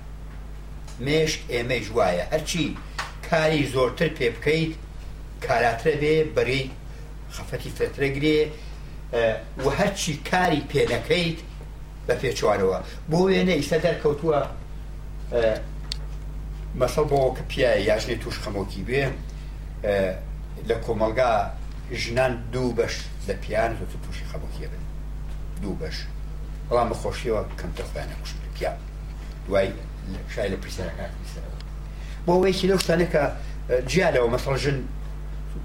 مێشک ئێمە ژوایە هەرچی کاری زۆرتر پێ بکەیت کاراترە بێ بەری خەفەتی فترەگرێ و هەرچی کاری پێەکەیت بە پێچوارەوە بۆ وێنە ئیسە دەرکەوتووە مەسەڵ بۆ کە پیاە یاژنێ توش خەمۆکی بێ لە کۆمەلگا ژنان دوو بەش لە پیان زۆ تووشی خەبکیە بن دوو بەش بەڵام بەخۆشیەوە کەمتەخوایانە کوشت لە پیان دوای شای لە پرسیارەکان بۆ وەیەکی لەو شتانێکە جیالەوە مەسەڵژن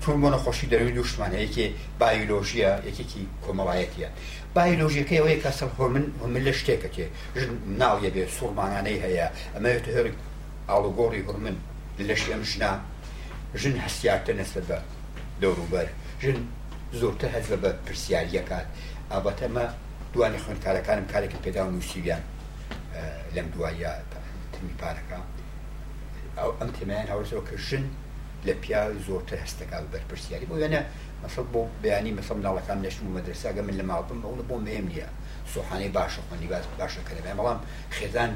چون بۆ نەخۆشی دەروی دوشتمان یەکێ بایلۆژیە یەکێکی کۆمەڵایەتە بایلۆژیەکەی ئەوەیە کەسە هۆمن من لە شتێکە تێ ژن ناڵیە بێ سوورمانانەی هەیە ئەمە هێرک ئاڵوگۆڕی هورمن لەش ئەم ژنا ژن هەسیارتە نەسە بە دەوروبەر ژن زۆرتە هەز بە پرسیاریەکات ئابەتەمە دوانی خوێنکارەکانم کارێکی پێدا نووسیویان لەم دوایە تەمی پارەکە ئەو ئەم تێمایان هاورەوە کە ژن لە پیا زۆرتر هەستەکە بەرپرسیاری بۆ وێنە مەسڵ بۆ بیانی مەسم ناڵەکان نشتم و مەدرساگە من لە ماڵبم ئەوە بۆ مێم نییە سوحانەی باشە خوێنی باز باشەکە لەبێ بەڵام خێزان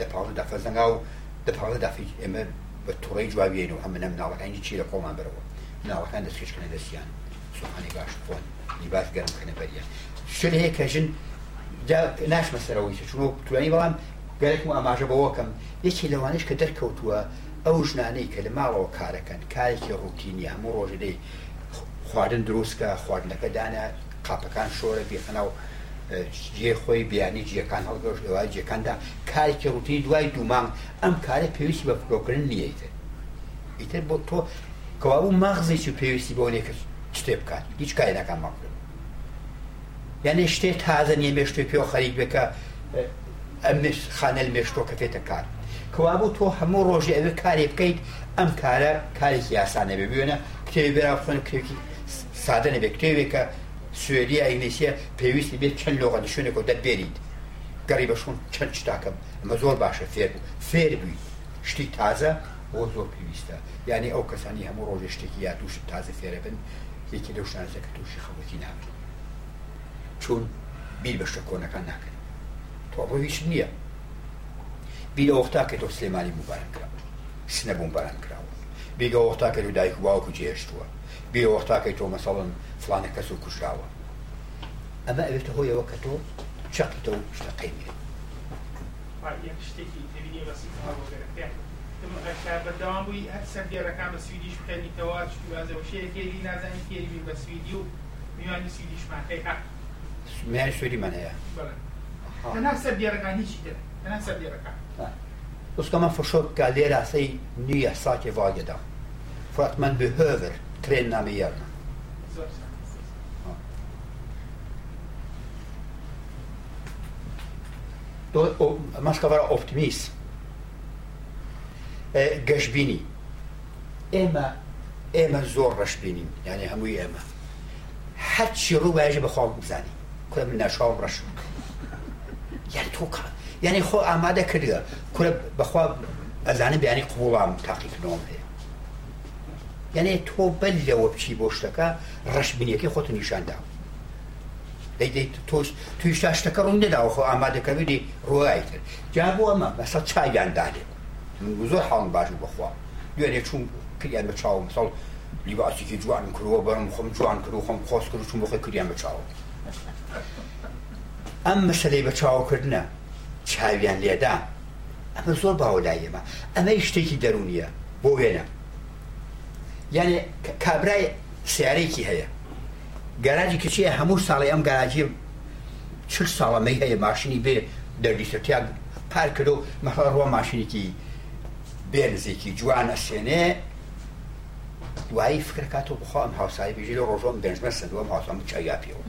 دەپاڵە دافەزەنگا و دەپاڵە دافی ئێمە بە توڕی جوابیێن و هەمە مناڵەکانی چی لە قۆمان بەرەوە مناڵەکان دەستکەشکردە دەستیان سوحانی باش خۆن لیباس گەرمکردە بەریان شل هەیە کەژن ناشمە سەرەوەی چونۆ توانی بەڵام گەرەکم ئاماژە بەوەکەم یەکی لەوانش کە دەرکەوتووە ئەو ژنانەی کە لە ماڵەوە کارەکەن کارێکی ڕوتینی هەموو ڕۆژەدەی خواردن دروستکە خواردنەکە دانا قاپەکان شۆرە بێخەناو جێ خۆی بیانی جیەکان هەڵگەشت لەوای جەکاندا کارێکی ڕوتینی دوای دوومان ئەم کارە پێویستی بە فرۆکردن نیەیتر ئیتر بۆ تۆ کەوابوو مەغزێکی پێویستی بۆ نێکرد شتێ بکات هیچ کاری ناکەم ماکرد یعنی شتێ تازە نیە مێشتێ پێ خەریک بکە ئەم خانە مێشتۆ کەفێتە کار کەوابوو تۆ هەموو ڕۆژی ئەوێ کارێ بکەیت ئەم کارە کارێکی یاسانە ببیێنە کتێبی بێرا بخۆن کرێکی سادە نەبێ کتێوێکە سوێری ئەنگلیسیە پێویستی بێت چەند لۆغە لە شوێنێک و دەبێریت گەڕی بەشون چەند شتاکەم ئەمە زۆر باشە فێر بوو فێر بووی شتی تازە بۆ زۆر پێویستە یعنی ئەو کەسانی هەموو ڕۆژێ شتێکی یا دووش تازە فێرە بن یەکی لەو شانزەکە تووشی خەوەتی نابن چون بیر بە شتە کۆنەکان ناکەن تۆ بۆویش نییە بیر ئەوختا کە تۆ سلێمانی مبارەکە سنە بمباران کراوە بیگە ئۆختا کە و دایک واوکو جێشتووە بێوەختاکەی تۆ مەسەڵن فلانە کەس و کوشراوە ئەمە ئەوێتە هۆیەوە کە تۆ چەقتە و شتەقیمێ بەدەوام بووی هەر سەردێرەکان بە سویدیش بکەنیتەوە شوێکی نازانی کێری بە سویدی و میوانی سویدیشمانەیە میان سوێریمان هەیە هەنا سەردێرەکان هیچی دە هەنا سەردێرەکان Då ska man försöka lära sig nya saker varje dag. För att man behöver کرێن نامی یاکە ماسکەوەرە ئۆپتمیس گەشتبینی ئێمە ئێمە زۆر ڕەشبینین یعنی هەمووی ئێمە هەرچی ڕووواژە بەخوا بزانی کورە من ناشاوم ڕەش یان تۆکە یعنی خۆ ئامادە کردە کورە بەخوا ئەزانە بیانی قوڵام تاقیکردنەوەم هەیە یعنی تۆ بەل لەوە بچی بۆ شتەکە ڕەشبینیەکەی خۆت نیشاندا تۆش توی شتەکە ڕوون نەداوە خۆ ئامادەکەویی ڕایتر جا بۆ ئەمە بەسە چاگاندانێ زۆر حاڵم باش و بخوا دوێنێ چوون کریان بە چاوم ساڵ لیباسێکی جوان کرووە بەرم خۆم جوان کرد و خۆم خۆست کرد چون بخۆی کریان بە چاوم ئەم مەسلەی بە چاوکردنە چاویان لێدا ئەمە زۆر باوەلایەمە ئەمە شتێکی دەرونیە بۆ وێنە یعنی کابرای سیارێکی هەیە گەراجی کچیە هەموو ساڵی ئەم گەراجی چ ساڵەمەی هەیە ماشینی بێ دەردیسەتیا پار کردو مەفڕەوە ماشینێکی بێنزێکی جوانە سێنێ دوایی فکرکات و بخواام هاوسایی بژی لە ڕۆژۆم بێنژمە سندوەم هاوسام چایاپیەوە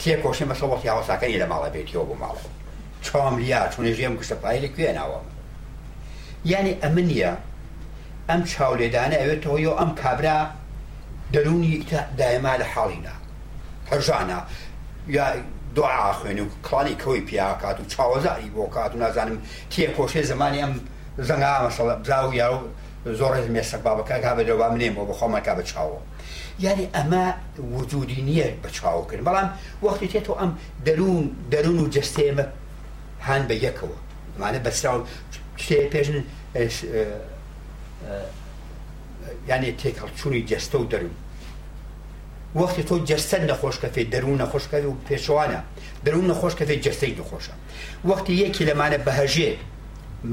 تێ کۆشی مەسەڵەتی هاوساکەی لە ماڵە بێتیەوە بۆ ماڵەوە چۆم لیا چونێژیم گشتە پایلی کوێناوەمە یعنی ئەمن نیە ئەم چاولێدانە ئەوێتەوە یۆ ئەم کابرا دەرونی دایما لە حاڵینا هەرژانە یا دوعا خوێن و کڵانی کەوی پیاکات و چاوەزاری بۆ کات و نازانم تێکۆشێ زمانی ئەم زەنگا مەسەڵە برا و یا و زۆر مێسەک بابەکە کا بە دەوا منێمەوە بە خۆمەکە بە چاوە یعنی ئەمە وجودی نییە بە چاوکرد بەڵام وەختی تێتەوە ئەم دەرون دەرون و جستێمە هاان بە یەکەوە مانە بەسرا پێژن یعنی تێکەڵچووی جستە و دەروون وەختی تۆ جستە نەخۆشکەفێ دەروون نەخۆشکەوی و پێشوانە دەروون نەخۆشکەفێ جستەی نەخۆشە وەختی یەکی لەمانە بەهژێ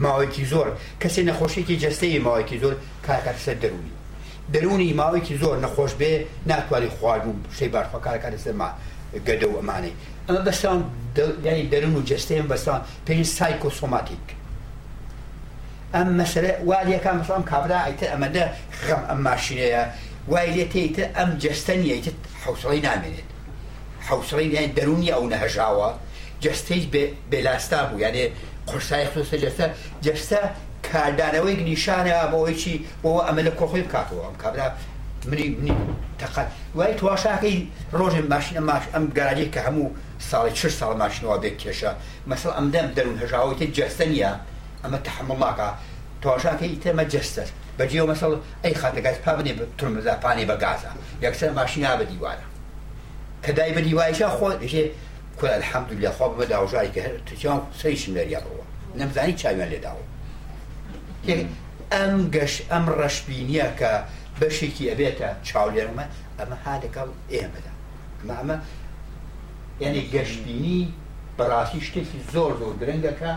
ماوەیەکی زۆر کەسی نەخۆشیێکی جستەی ماوەیەکی زۆر کارکەسە دەروونی دەرونی ماوەیەکی زۆر نەخۆش بێ ناتوانانی خواردبوو شەی بارخواکارەکان سەما گەدە و ئەمانەی ئەمە بەستان ینی دەرون و جستەیان بەستان پێی سایکۆسۆماتیک ئەم مەسرە والیەکان مەسڵام کابرا ئەیتە ئەمەدە خەم ئەم ماشینەیە وای لێ تێیتە ئەم جستەنیەیتە حوسڵی نامێنێت حوسڵی یان دەرونی ئەو نەهژاوە جستەی بێلاستا بوو یانێ قرسای خۆستە جستە جستە کاردانەوەی نیشانە بۆەوەیکی بۆەوە ئەمە لە کۆخۆی بکاتەوە ئەم کابرا منی منی تەقەت وای تواشاکەی ڕۆژن ماشینە ماش ئەم گەراجێک کە هەموو ساڵی چ ساڵ ماشینەوە بێت کێشە مەسڵ ئەمدەم دەرون هەژاوەیتە جستە نیە ئەمە تحملڵاکە تۆشاکەی تێمە جستەر بەجێ مەسەڵ ئەی خاتەکەس پابنێ ترمزاپانی بە گازە یەکسەر ماشینا بە دیوارە کەدای بە دیوایشە خۆژێ کۆل الحەمد لە خۆ بە داژای کە هەرچیان سەیشم لەریابەوە نەمزانی چاویان لێداوە ئەم گەش ئەم ڕەشبینیە کە بەشێکی ئەبێتە چاولێرمە ئەمە هادەکەڵ ئێمەدا مامە یعنی گەشتبینی بەڕاستی شتێکی زۆر زۆر درنگەکە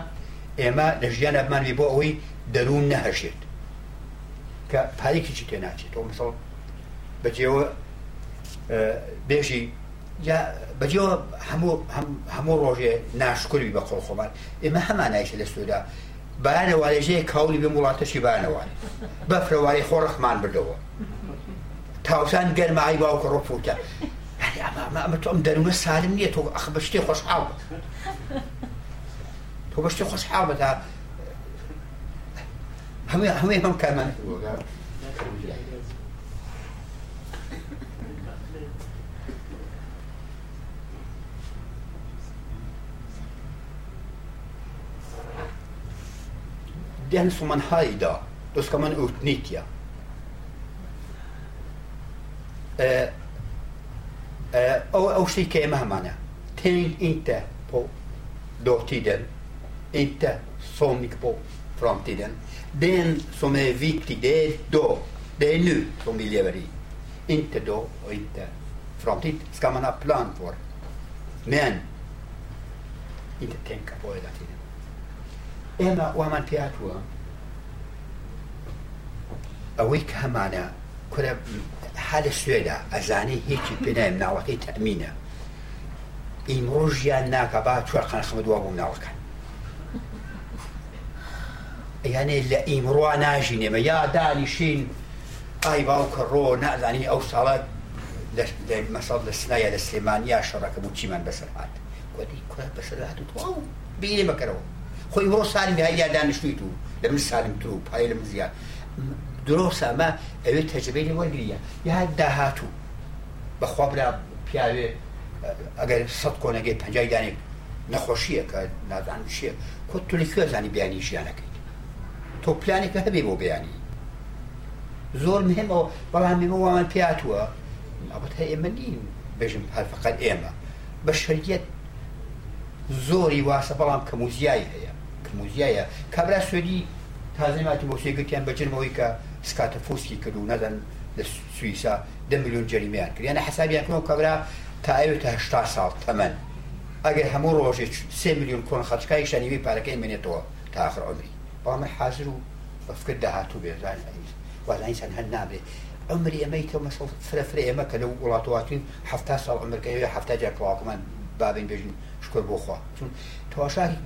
ئێمە لە ژیان ئەمانوی بۆ ئەوەی دەروون نەهەشێت کە پارێکیی تێ ناچێت تۆ مسەڵ بەجێەوە بێژی بەجێەوە هەموو ڕۆژێ ناشکولی بە خۆڵخۆمان ئێمە هەمانایشە لە سوودا بارەوارێژەیە کاولی بێ وڵاتەشی بانەوان بەفرەواری خۆڕخمان بردەوە تاوسان گەرمایی باوکە ڕۆپوتە ئەمە تۆم دەروە سالم نییە تۆ ئەخ بە شتێ خۆشحاڵ تو گشتی خوشحال بتا همه همه من کمن Den som man har idag, då ska man utnyttja. Eh, eh, och, och så gick jag Tänk inte på dåtiden inte så mycket på framtiden. Den som är viktig, det är då. Det är nu som vi lever i. Inte då och inte framtid ska man ha plan för. Men inte tänka på hela tiden. Emma wamatiatua أوي كمانا كل حال السويدة أزاني هيك بنا من وقت تأمينه إمروج يا ناكبا تورقنا خمد وابو ناوكان یانێ لە ئیمڕوا ناژینێ بە یا دانیشین ئای باوکە ڕۆ نازانی ئەو ساڵات مەسەڵ لە سنایە لە سلێمانیا شەڕەکە بوو چیمان بەسەر هاات گوتی کو بەسەر هاتوواو بینێ بکەرەوە خۆی بۆ سالی هەیا دانیشتویت و لە من سالم تر و پای لە من زیاد درۆسا ئەمە ئەوێت تەجبەی لە وەرگریە یا داهاتوو بەخوا برا پیاوێ ئەگەر سەد کۆنەگەی پنجای دانێک نەخۆشیە کە نادان چیە کۆ تو لە کوێ زانی بیانی ژیانەکەی تۆ پلانێکە هەبێ بۆ بەیانی زۆر مهمەوە بەڵام ئێمە وامان پێاتوە ئەبەت هە ئێمە نین بێژم هەرفقەت ئێمە بە شەریەت زۆری واسە بەڵام کەموزیایی هەیە کەموزیایە کابرا سوێری تازەماتی بۆ سێگوتیان بەجرمەوەی کە سکاتە فۆسکی کرد و نەدەن لە سوئیسا ده میلیۆن جەریمیان کرد یانە حسابیانکەەوە کابرا تا ئەوێتە هشتا ساڵ تەمەەن ئەگەر هەموو ڕۆژێک سێ میلیۆن کۆن خەچکای شەنیوی پارەکەی منێتەوە تا آخر عمری بەڵام حاضر و بەفکر داهاتوو بێزانانی وازانی چەند هەر نابێ ئەمری ئەمەیتەوە مەسڵ فرەفرە ئێمە کە لەو وڵاتواتین هەفتا ساڵ ئەمریکای هەفتا جار تواکمان بابین بێژین شکر بۆ خوا چون تواشاری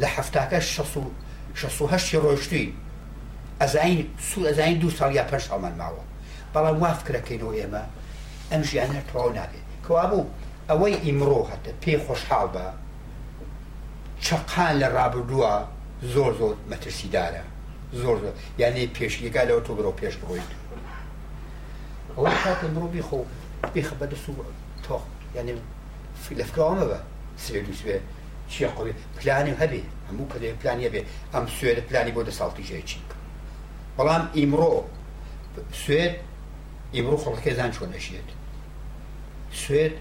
لە هەفتاکە هشتی ڕۆشتوی ئەزین سو ئەزین دو ساڵ یا پێ ساڵمان ماوە بەڵام وافکرەکەینەوە ئێمە ئەم ژیانە تەواو نابێت کەوا بوو ئەوەی ئیمڕۆ هەتە پێی خۆشحاڵ بە چقان لە ڕابردووە زۆر زۆر مەترسیدارە زۆر زۆر یعنی پێشیگا لەوە تۆ بڕۆ پێش بڕۆیت ئەوە کاتە مرۆبی خۆ بێخە بەدەست و تۆ یعنی لەفکەوامە بە سرێلی سوێ چی قوی پلانی هەبێ هەموو کە پلانی هەبێ ئەم سوێرە پلانی بۆ دە ساڵتی ژێچی بەڵام ئیمڕۆ سوێت ئیمڕۆ خەڵکێزان چۆن نەشێت سوێت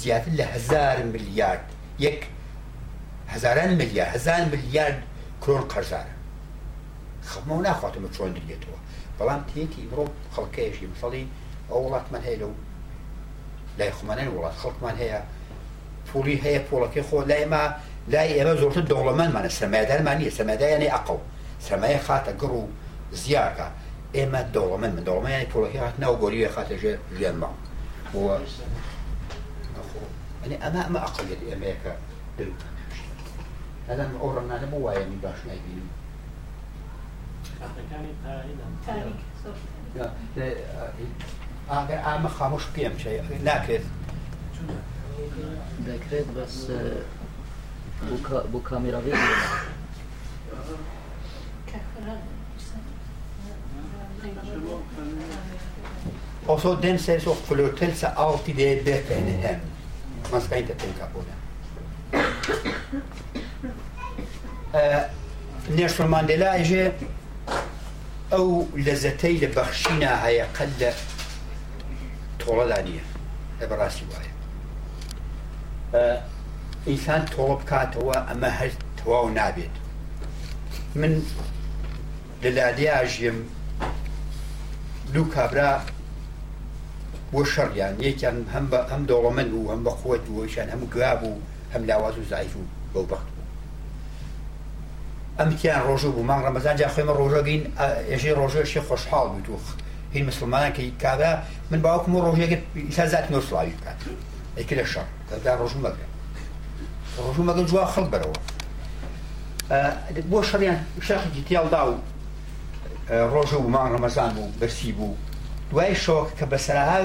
زیاتر لە هزار ملیارد یەک هەزاران ملیار هزار ملیارد کرۆن قەرزارە خەمەوە بلان تيتي درێتەوە بەڵام تێتی بڕۆ خەڵکەیەشی مثڵی ئەو وڵاتمان هەیە لەو لای خمانەن وڵات خەڵکمان هەیە پولی هەیە پۆڵەکەی خۆ لای ما لای ئێمە زۆرتر دار سەمایدارمان نیە سەمادایانی يعني اقو خاتە گڕ قرو زیارکە اما دەوڵەمەند من يعني پۆڵەکەی هات ناو گۆریوە خاتە يعني اما ماڵ اقل يدي اما يكا دەوتە Hata obran hata buwa yani baš najbili. عام خاموش بيم شيء ناكث ذكرت بس بوكا بوكا ميرافيل Och den sägs också auch die är der än en hämnd. Man ska inte tänka på آه، نێشفر ماندلا ئەژێ ئەو لەزەتەی لە بەخشینا هەیە قەت لە تۆڵەدا نییە لە بەڕاستی وایە ئینسان آه، تۆڵە بکاتەوە ئەمە هەر تەواو من لە لادیاژیم دوو کابرا بۆ شەڕیان یەکیان هەم هم ئەم و هم بە خۆت و لاواز و زایف و بەو ئەمتییان ڕۆژوو بوو مانگ ڕەمەزان جا خێمە ڕۆژەگەین ئێژەی ڕۆژێشی خۆشحاڵ بتوخ هین مسلمانان کە کادا من باوکم و ڕۆژێک ئیسازات نۆسلاوی بکات ئەیکە لە شەڕ کەدا ڕۆژوو مەگەن ڕۆژوو مەگەن جووا خەڵ بەرەوە بۆ شەڕیان شەخی تیاڵدا و ڕۆژە و مانگ ڕەمەزان بوو بەرسی بوو دوای شۆک کە بەسەرها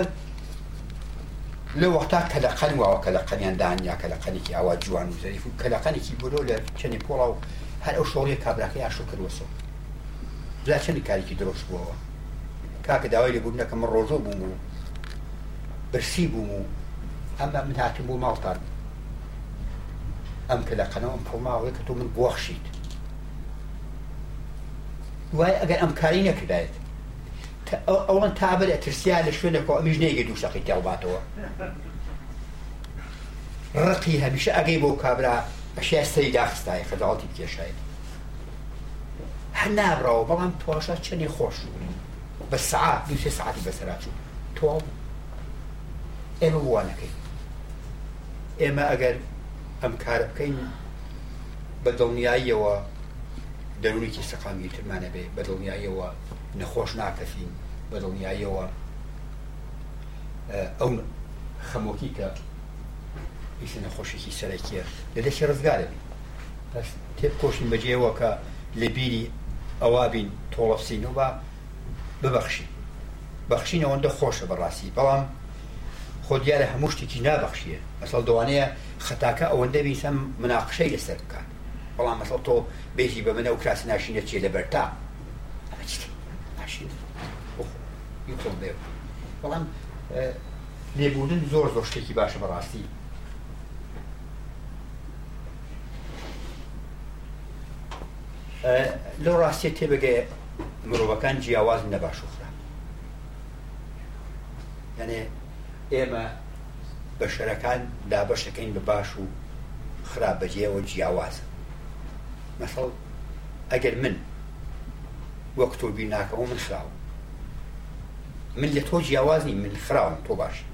لە وەختا کە لە قەنواوە کە لە قەنیاندان یا کە لە قەنێکی ئاوا جوان و زەریف و کە لە قەنێکی بۆلۆ لە چەنی پۆڵا و هەر ئەو شۆڕی کابراکەی ئاشۆ کردوەسۆ زا چەندی کارێکی درۆژ بووەوە کاکە داوای لێ بوونەکە من ڕۆژۆ بووم و برسی بووم و ئەمە من هاتم بۆ ماڵتان ئەم کە لە قەنەوەم پۆماوەی کە تۆ من بۆخشیت وای ئەگەر ئەم کاری نەکردایێت ئەوان تابل ئەترسیا لە شوێنەکەەوە ئەمیش نێگە دوو شەقی تێڵباتەوە ڕقی هەمیشە ئەگەی بۆ کابرا بەشی ئەستری داخستای خەداڵی بکێشایت هەر نابڕەوە بەڵام تواشە چەندی خۆش بوون بە سعات دوێ سعاتی بەسەراچوو تۆڵ ئێمە وانەکەی ئێمە ئەگەر ئەم کار بکەین بە دڵنیاییەوە دەرونێکی سەقامی ترمانە بێ بە دڵنیاییەوە نەخۆش ناکەفین بە دڵنیاییەوە ئەو خەمۆکی کە ئیسە نەخۆشیی سەرەکیە لە دەشی ڕزگارە پس تێ پۆشین بەجێەوە کە لە بیری ئەوا بین تۆڵەفسینەوە ببەخشی بەخشین ئەوەندە خۆشە بەڕاستی بەڵام خۆ دیارە هەموو شتێکی نابەخشیە مەسەڵ دەوانەیە خەتاکە ئەوەندە بیسە مناقشەی لەسەر بکات بەڵام مەسەڵ تۆ بێژی بە منە و کراسی ناشینە چێ لە بەرتا بەڵام لێبوونن زۆر زۆر شتێکی باشە بەڕاستی لەو ڕاستیە تێبگەێ مرۆڤەکان جیاواز نەباش وخرا یعنێ ئێمە بە شەرەکان دابەشەکەین بە باش و خراپەجێەوە جیاوازە مەسەڵ ئەگەر من وەک تۆ بیناکەەوە من خراوە من لە تۆ جیاوازی من خراوم تۆ باشیت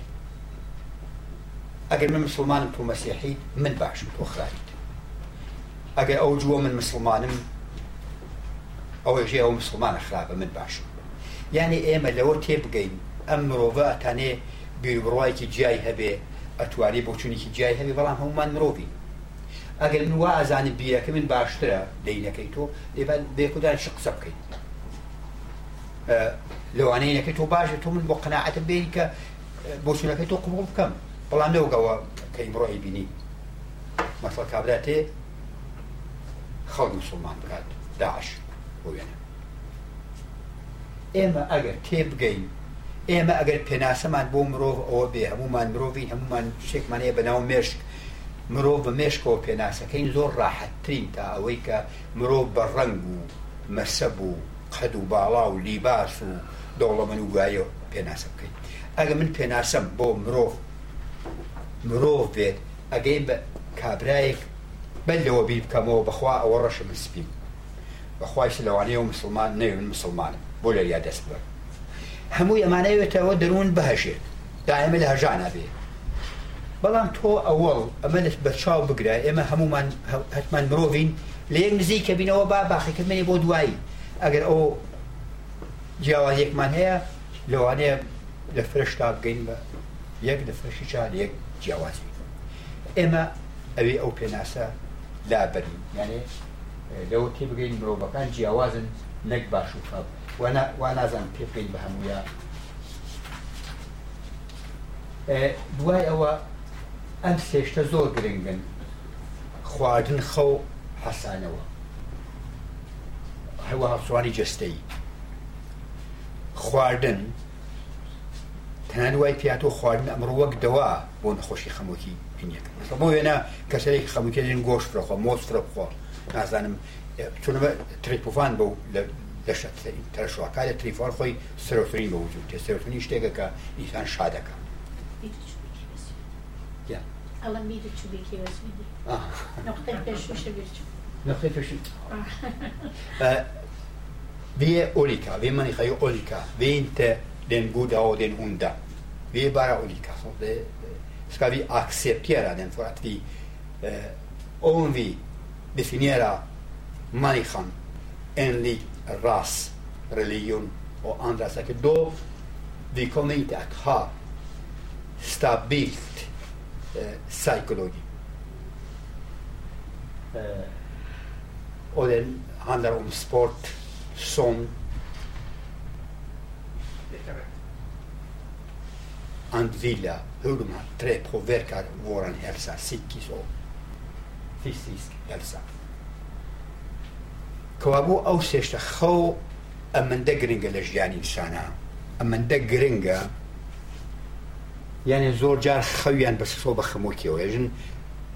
ئەگەر من مسلمانم تۆ مەسیحی من باشم تۆ خراویت ئەگەر ئەو جووە من مسلمانم ئەوە ژێ ئەو مسلمانە خراپە من باشم یعنی ئێمە لەوە تێ بگەین ئەم مرۆڤە ئەتانێ بیربڕایکی جیای هەبێ ئەتوانی بۆچوونێکی جیای هەبێ بەڵام هەمومان مرۆڤین ئەگەر من وا ئازانم بیرەکە من باشترە دەینەکەی تۆ لێبان بێکودان ش قسە بکەین لەوانەیەەکەی تۆ باشە تۆ من بۆ قەنەعەتە بێن کە بۆچوونەکەی تۆ قوڵ بکەم بەڵام لەوگەوە کەی مرۆی بینی مەسڵ کابراتێ خەڵ مسلمان بکات داعش بۆ وێنە ئێمە ئەگەر تێبگەین ئێمە ئەگەر پێناسەمان بۆ مرۆڤ ئەوە بێ هەمومان مرۆڤین هەمومان شێکمانەیە بەناو مێشک مرۆڤ بە مێشکەوە پێناسەکەین زۆر ڕاحەتترین تا ئەوەی کە مرۆڤ بە ڕنگ و مەسەب و قەد و باڵا و لیباس و دەوڵەمەن و گایە پێناسە بکەین ئەگە من پێناسەم بۆ مرۆڤ مرۆڤ بێت ئەگەی بە کابرایەک بەلەوە بیر بکەمەوە بەخوا ئەوە ڕەشە من سپیم بەخوای سلەوانەیە و مسلمان نەوێن مسلمانە بۆ لە یا دەست بەر هەمووی ئەمانەوێتەوە دەروون بەهەشێت دائمە لە هەژانە بێ بەڵام تۆ ئەوەڵ ئەمە بە چاو بگرە ئێمە هەمومان هەتمان مرۆڤین لە یەک نزیک کە بینەوە با باخیکردمێنێ بۆ دوایی ئەگەر ئەو جیاوازێکمان هەیە لەوانەیە لە فرشتا بگەین بە یەک لە فرشی چا یەک جیاوازی ئێمە ئەوێ ئەو پێناسە لابەرین یانێ لەوە تێ بگەین مرۆڤەکان جیاوازن نەک باش و خەڵ وا نازان پێ بگەین بە هەموویە دوای ئەوە ئەم سێشتە زۆر گرنگن خواردن خەو حەسانەوە هەوە هەڵسوانی جستەی خواردن تەنان وای پیاتۆ خواردن ئەمڕۆ وەک دەوا بۆ نەخۆشی خەمۆکی پینەکە بۆ وێنە کەسێک خەموکێن گۆشت فرەخوا مۆس فرە بخواارد نازنم چون ما تریپوفان با لشت سریم ترشوه که در تریفار خوی سروتونین با وجود تیه سروتونین که انسان شاده که میده چوبیکی وزیدی یا الان میده چوبیکی وزیدی آه نقطه پشوشه بیرچون نقطه پشوشه وی اولیکا وی منی خیلی اولیکا وی انت دن بودا و دن اوندا وی برا اولیکا سکا وی اکسپتیه را دن فرات وی اون وی definiera människan enligt ras, religion och andra saker. Då vi kommer inte att ha stabilt eh, psykologi. Eh, och det handlar om sport, som andvila, hur de här tre påverkar vår hälsa psykiskt och تیسیس دەرسا کەوابوو ئەو سێشتە خەو ئەمەندە گرنگە لە ژیانی ئینسانە ئەمەندە گرنگە یعنی زۆر جار خەویان بە سۆ بە خمۆکیەوە ێژن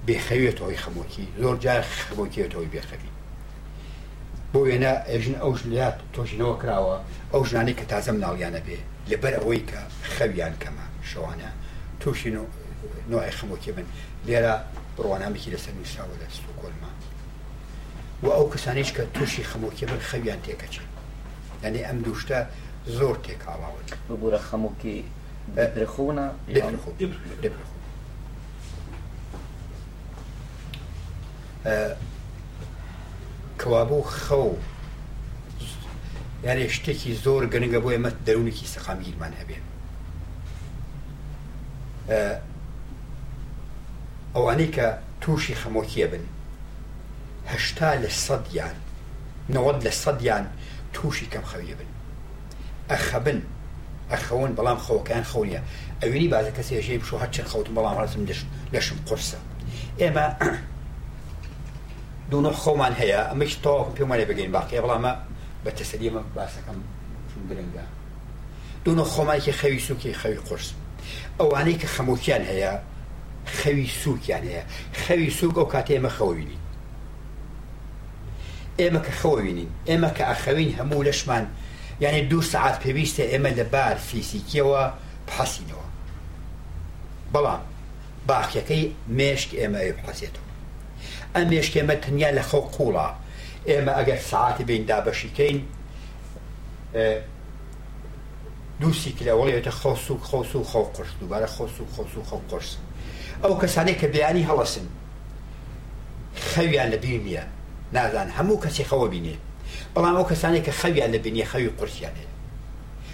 بێخەوێتەوەی خمۆکی زۆر جار خبۆکیێتەوەی بێخەوی بۆ وێنە ئێژن ئەو ژلات تۆژنەوە کراوە ئەو ژانی کە تازە مناڵیانە بێ لەبەر ئەوەی کە خەویان کەمە شەوانە تووشین و نوای خمۆکی بن لێرە ڕوانامێکی لەسەر نووسراوە لە سوکۆلما و ئەو کەسانێک کە تووشی خەمۆکی بن خەویان تێکەچن یعنی ئەم دووشتە زۆر تێکاڵاوە ببوورە خەمۆکی درخونە کەوابوو خەو یارێ شتێکی زۆر گەنگە بۆ ئێمە دەرونێکی سەقامگیرمان هەبێ ئەوانەی کە تووشی خەمۆکیە بن هەشتا لە سەدیان نەوەت لە سەدیان تووشی کەم خەویە بن ئەخەبن ئەخەون بەڵام خەوەکان خەونیە ئەوینی بازە کەس ێژەی بشو هەچەن خەوتم بەڵام ڕزم دەش لەشم قرسە ئێمە دوو خۆمان هەیە ئەمەش تاوەکم پێمانێ بگەین باقیە بەڵامە بە تەسەریمە باسەکەم گرنگە دوو خۆمانێکی خەوی سوکی خەوی قرس ئەوانەی کە خەموکیان هەیە خەوی سووکیان هەیە خەوی سووک ئەو کاتێ ئێمە خەوینی ئێمە کە خەوینین ئێمە کە ئەخەوین هەموو لەشمان یعنی دوو سعات پێویستە ئێمە لە بار فیسیکیەوە پاسینەوە بەڵام باخیەکەی مێشک ئێمە ئەبحەسێتەوە ئەم مێشکێمە تەنیا لە خەو قوڵە ئێمە ئەگەر سعاتی بیندا بەشیکەین دووسی کلەوەڵێتە خۆس و خۆس و خەو قرس دووبارە خۆس و خۆس و خەو قرسن ئەو کەسانێک کە بەیانی هەڵەسن خەویان لە بیر نییە نازان هەموو کەسی خەوە بینێ بەڵام ئەو کەسانێک کە خەویان لە بینێ خەوی قورسیانێ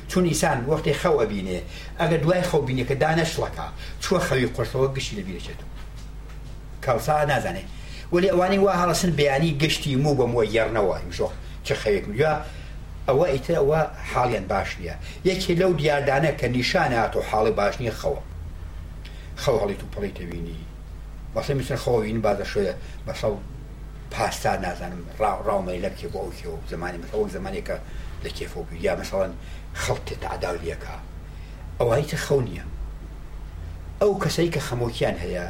چون ئیسان وەختی خەوە بینێ ئەگە دوای خەو بینێ کە دانەشڵەکە چوە خەوی قرسەوە گشتی لە بیرێت کاوسا نازانێ ولی ئەوانی وا هەڵەسن بەیانی گشتی مو بە مۆ یارنەوە شۆ چه خەوێک میوە ئەوە ئیتر ئەوە حاڵیان باش نییە یەکی لەو دیاردانە کە نیشانە هاتۆ حاڵی باش نیە خەوە خەڵڵیت و پڵی تەبینی بەسی میسن خۆین بازە شوێ بە سەڵ پاستا نازانم ڕاومەی لە کێ بۆ کێ و زمانی ئەو زمانێکە لە کێفۆبی یا مەسەڵەن خەڵتێ تاداولیەکە ئەوانیتە خەو نییە ئەو کەسەی کە خەمۆکیان هەیە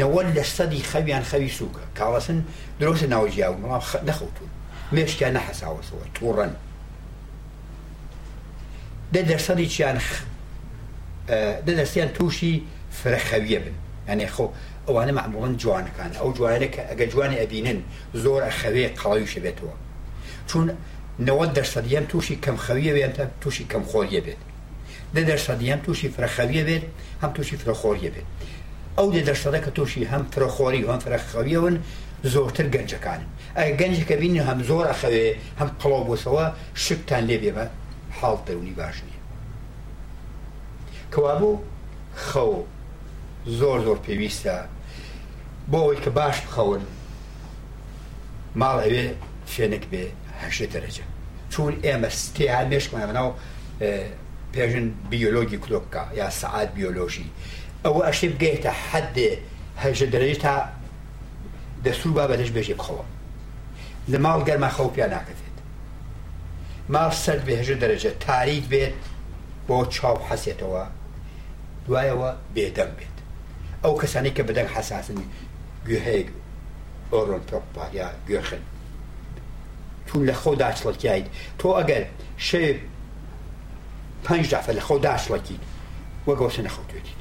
نەوە لە سەدی خەویان خەوی سووکە کاڵەسن درۆسە ناوجیاو مەڵام نەخەوتون مێشتیان نەحەساوەسەوە تووڕەن دە دەسەری چیان دە دەستیان تووشی فرەخەویە بن ئەنێ خۆ ئەوانە معموڵەن جوانەکان ئەو جوانە کە ئەگە جوانی ئەبینن زۆر ئەخەوێ قەڵەویشە بێتەوە چون نەوە دەرسەدیان تووشی کەم خەویە بێن تا تووشی کەم خۆریە بێت دە دەرسەدیان تووشی فرەخەویە بێت هەم تووشی فرەخۆریە بێت ئەو لێ دەشتەدە کە تووشی هەم فرەخۆری هەم فرەخەویەون زۆرتر گەنجەکان ئەگە گەنجەکە بینی هەم زۆر ئەخەوێ هەم قڵۆ بۆسەوە شکتان لێ بێبە حاڵ دەونی باش نییە کەوابوو خەو زۆر زۆر پێویستە بۆ ئەوی کە باش بخەون ماڵ ئەوێ فێنک بێ هەشێت دەرەجە چون ئێمە ستیان مێشمان بەناو پێژن بیۆلۆگی کلۆکە یا سعات بیۆلۆژی ئەوە ئەشی بگەیتە حدێ هەژە دەرەجە تا دەسوور با بەدەش بێژێ بخەوە لە ماڵ گەرما خەو پیا ناکەوێت ماڵ سەر بێژە دەرەجە تاریک بێت بۆ چاو حەسێتەوە دوایەوە بێدەم بێت ئەو کەسانی کە بەدەنگ حساسنی گوێهەیەک ئۆرۆن پۆپاریا گوێخن چون لە خۆ داچڵەتیایت تۆ ئەگەر شێ پنج دافە لە خۆ داشڵەتیت وەگەوسە نەخەوتێتیت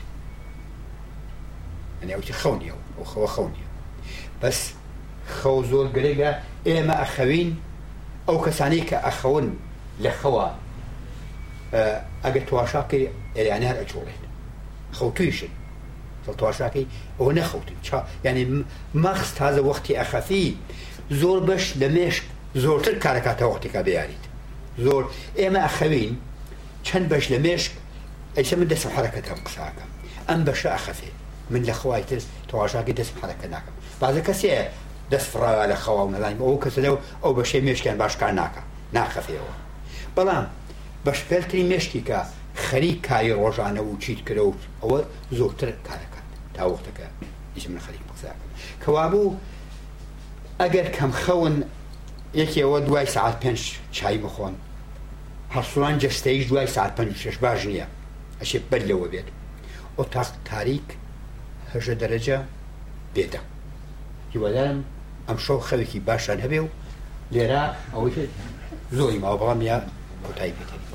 ئەنیوتی خەونیە و خەوە خەونیە بەس خەو زۆر گرێگە ئێمە ئەخەوین ئەو کەسانی کە ئەخەون لە خەوە ئەگەر تواشاکەی ئەریانە هەر ئەچۆڵێن خەوتویشن دڵتواساکەی ئەو نەخەوتن چا یعنی مەخص تازە وەختی ئەخەفی زۆر بەش لە مێشک زۆرتر کارەکاتە وەختێکا بیاریت زۆر ئێمە ئەخەوین چەند بەش لە مێشک ئەیسە من دەستم حرەکەەکەم قساکەم ئەم بەشە ئەخەفێ من لە خوای تر تەواشاکی دەستم حرەکە ناکەم بازە کەسێ دەست فڕاوا لە خەواو نەلایم ئەو کەس لەو ئەو بەشێ مێشکیان باشکار ناکە ناخەفێەوە بەڵام بەشپێلتری مێشکی کە خەری کاری ڕۆژانە و چیت کرە و ئەوە زۆرتر کارەکە تاوەختەکە ئیش من خەریک بقساکەم کەوابوو ئەگەر کەم خەون یەکەوە دوای ساعت پێنج چای بخۆن هەرسوان جستەیش دوای ساعت پێنج شش باش نییە ئەشێ بەر لەوە بێت ئۆتاق تاریک هەژە دەرەجە بێدە هیوادارم ئەم شەو خەوێکی باشان هەبێ و لێرە ئەوەی زۆری ماوەڵام یا کۆتایی پێێت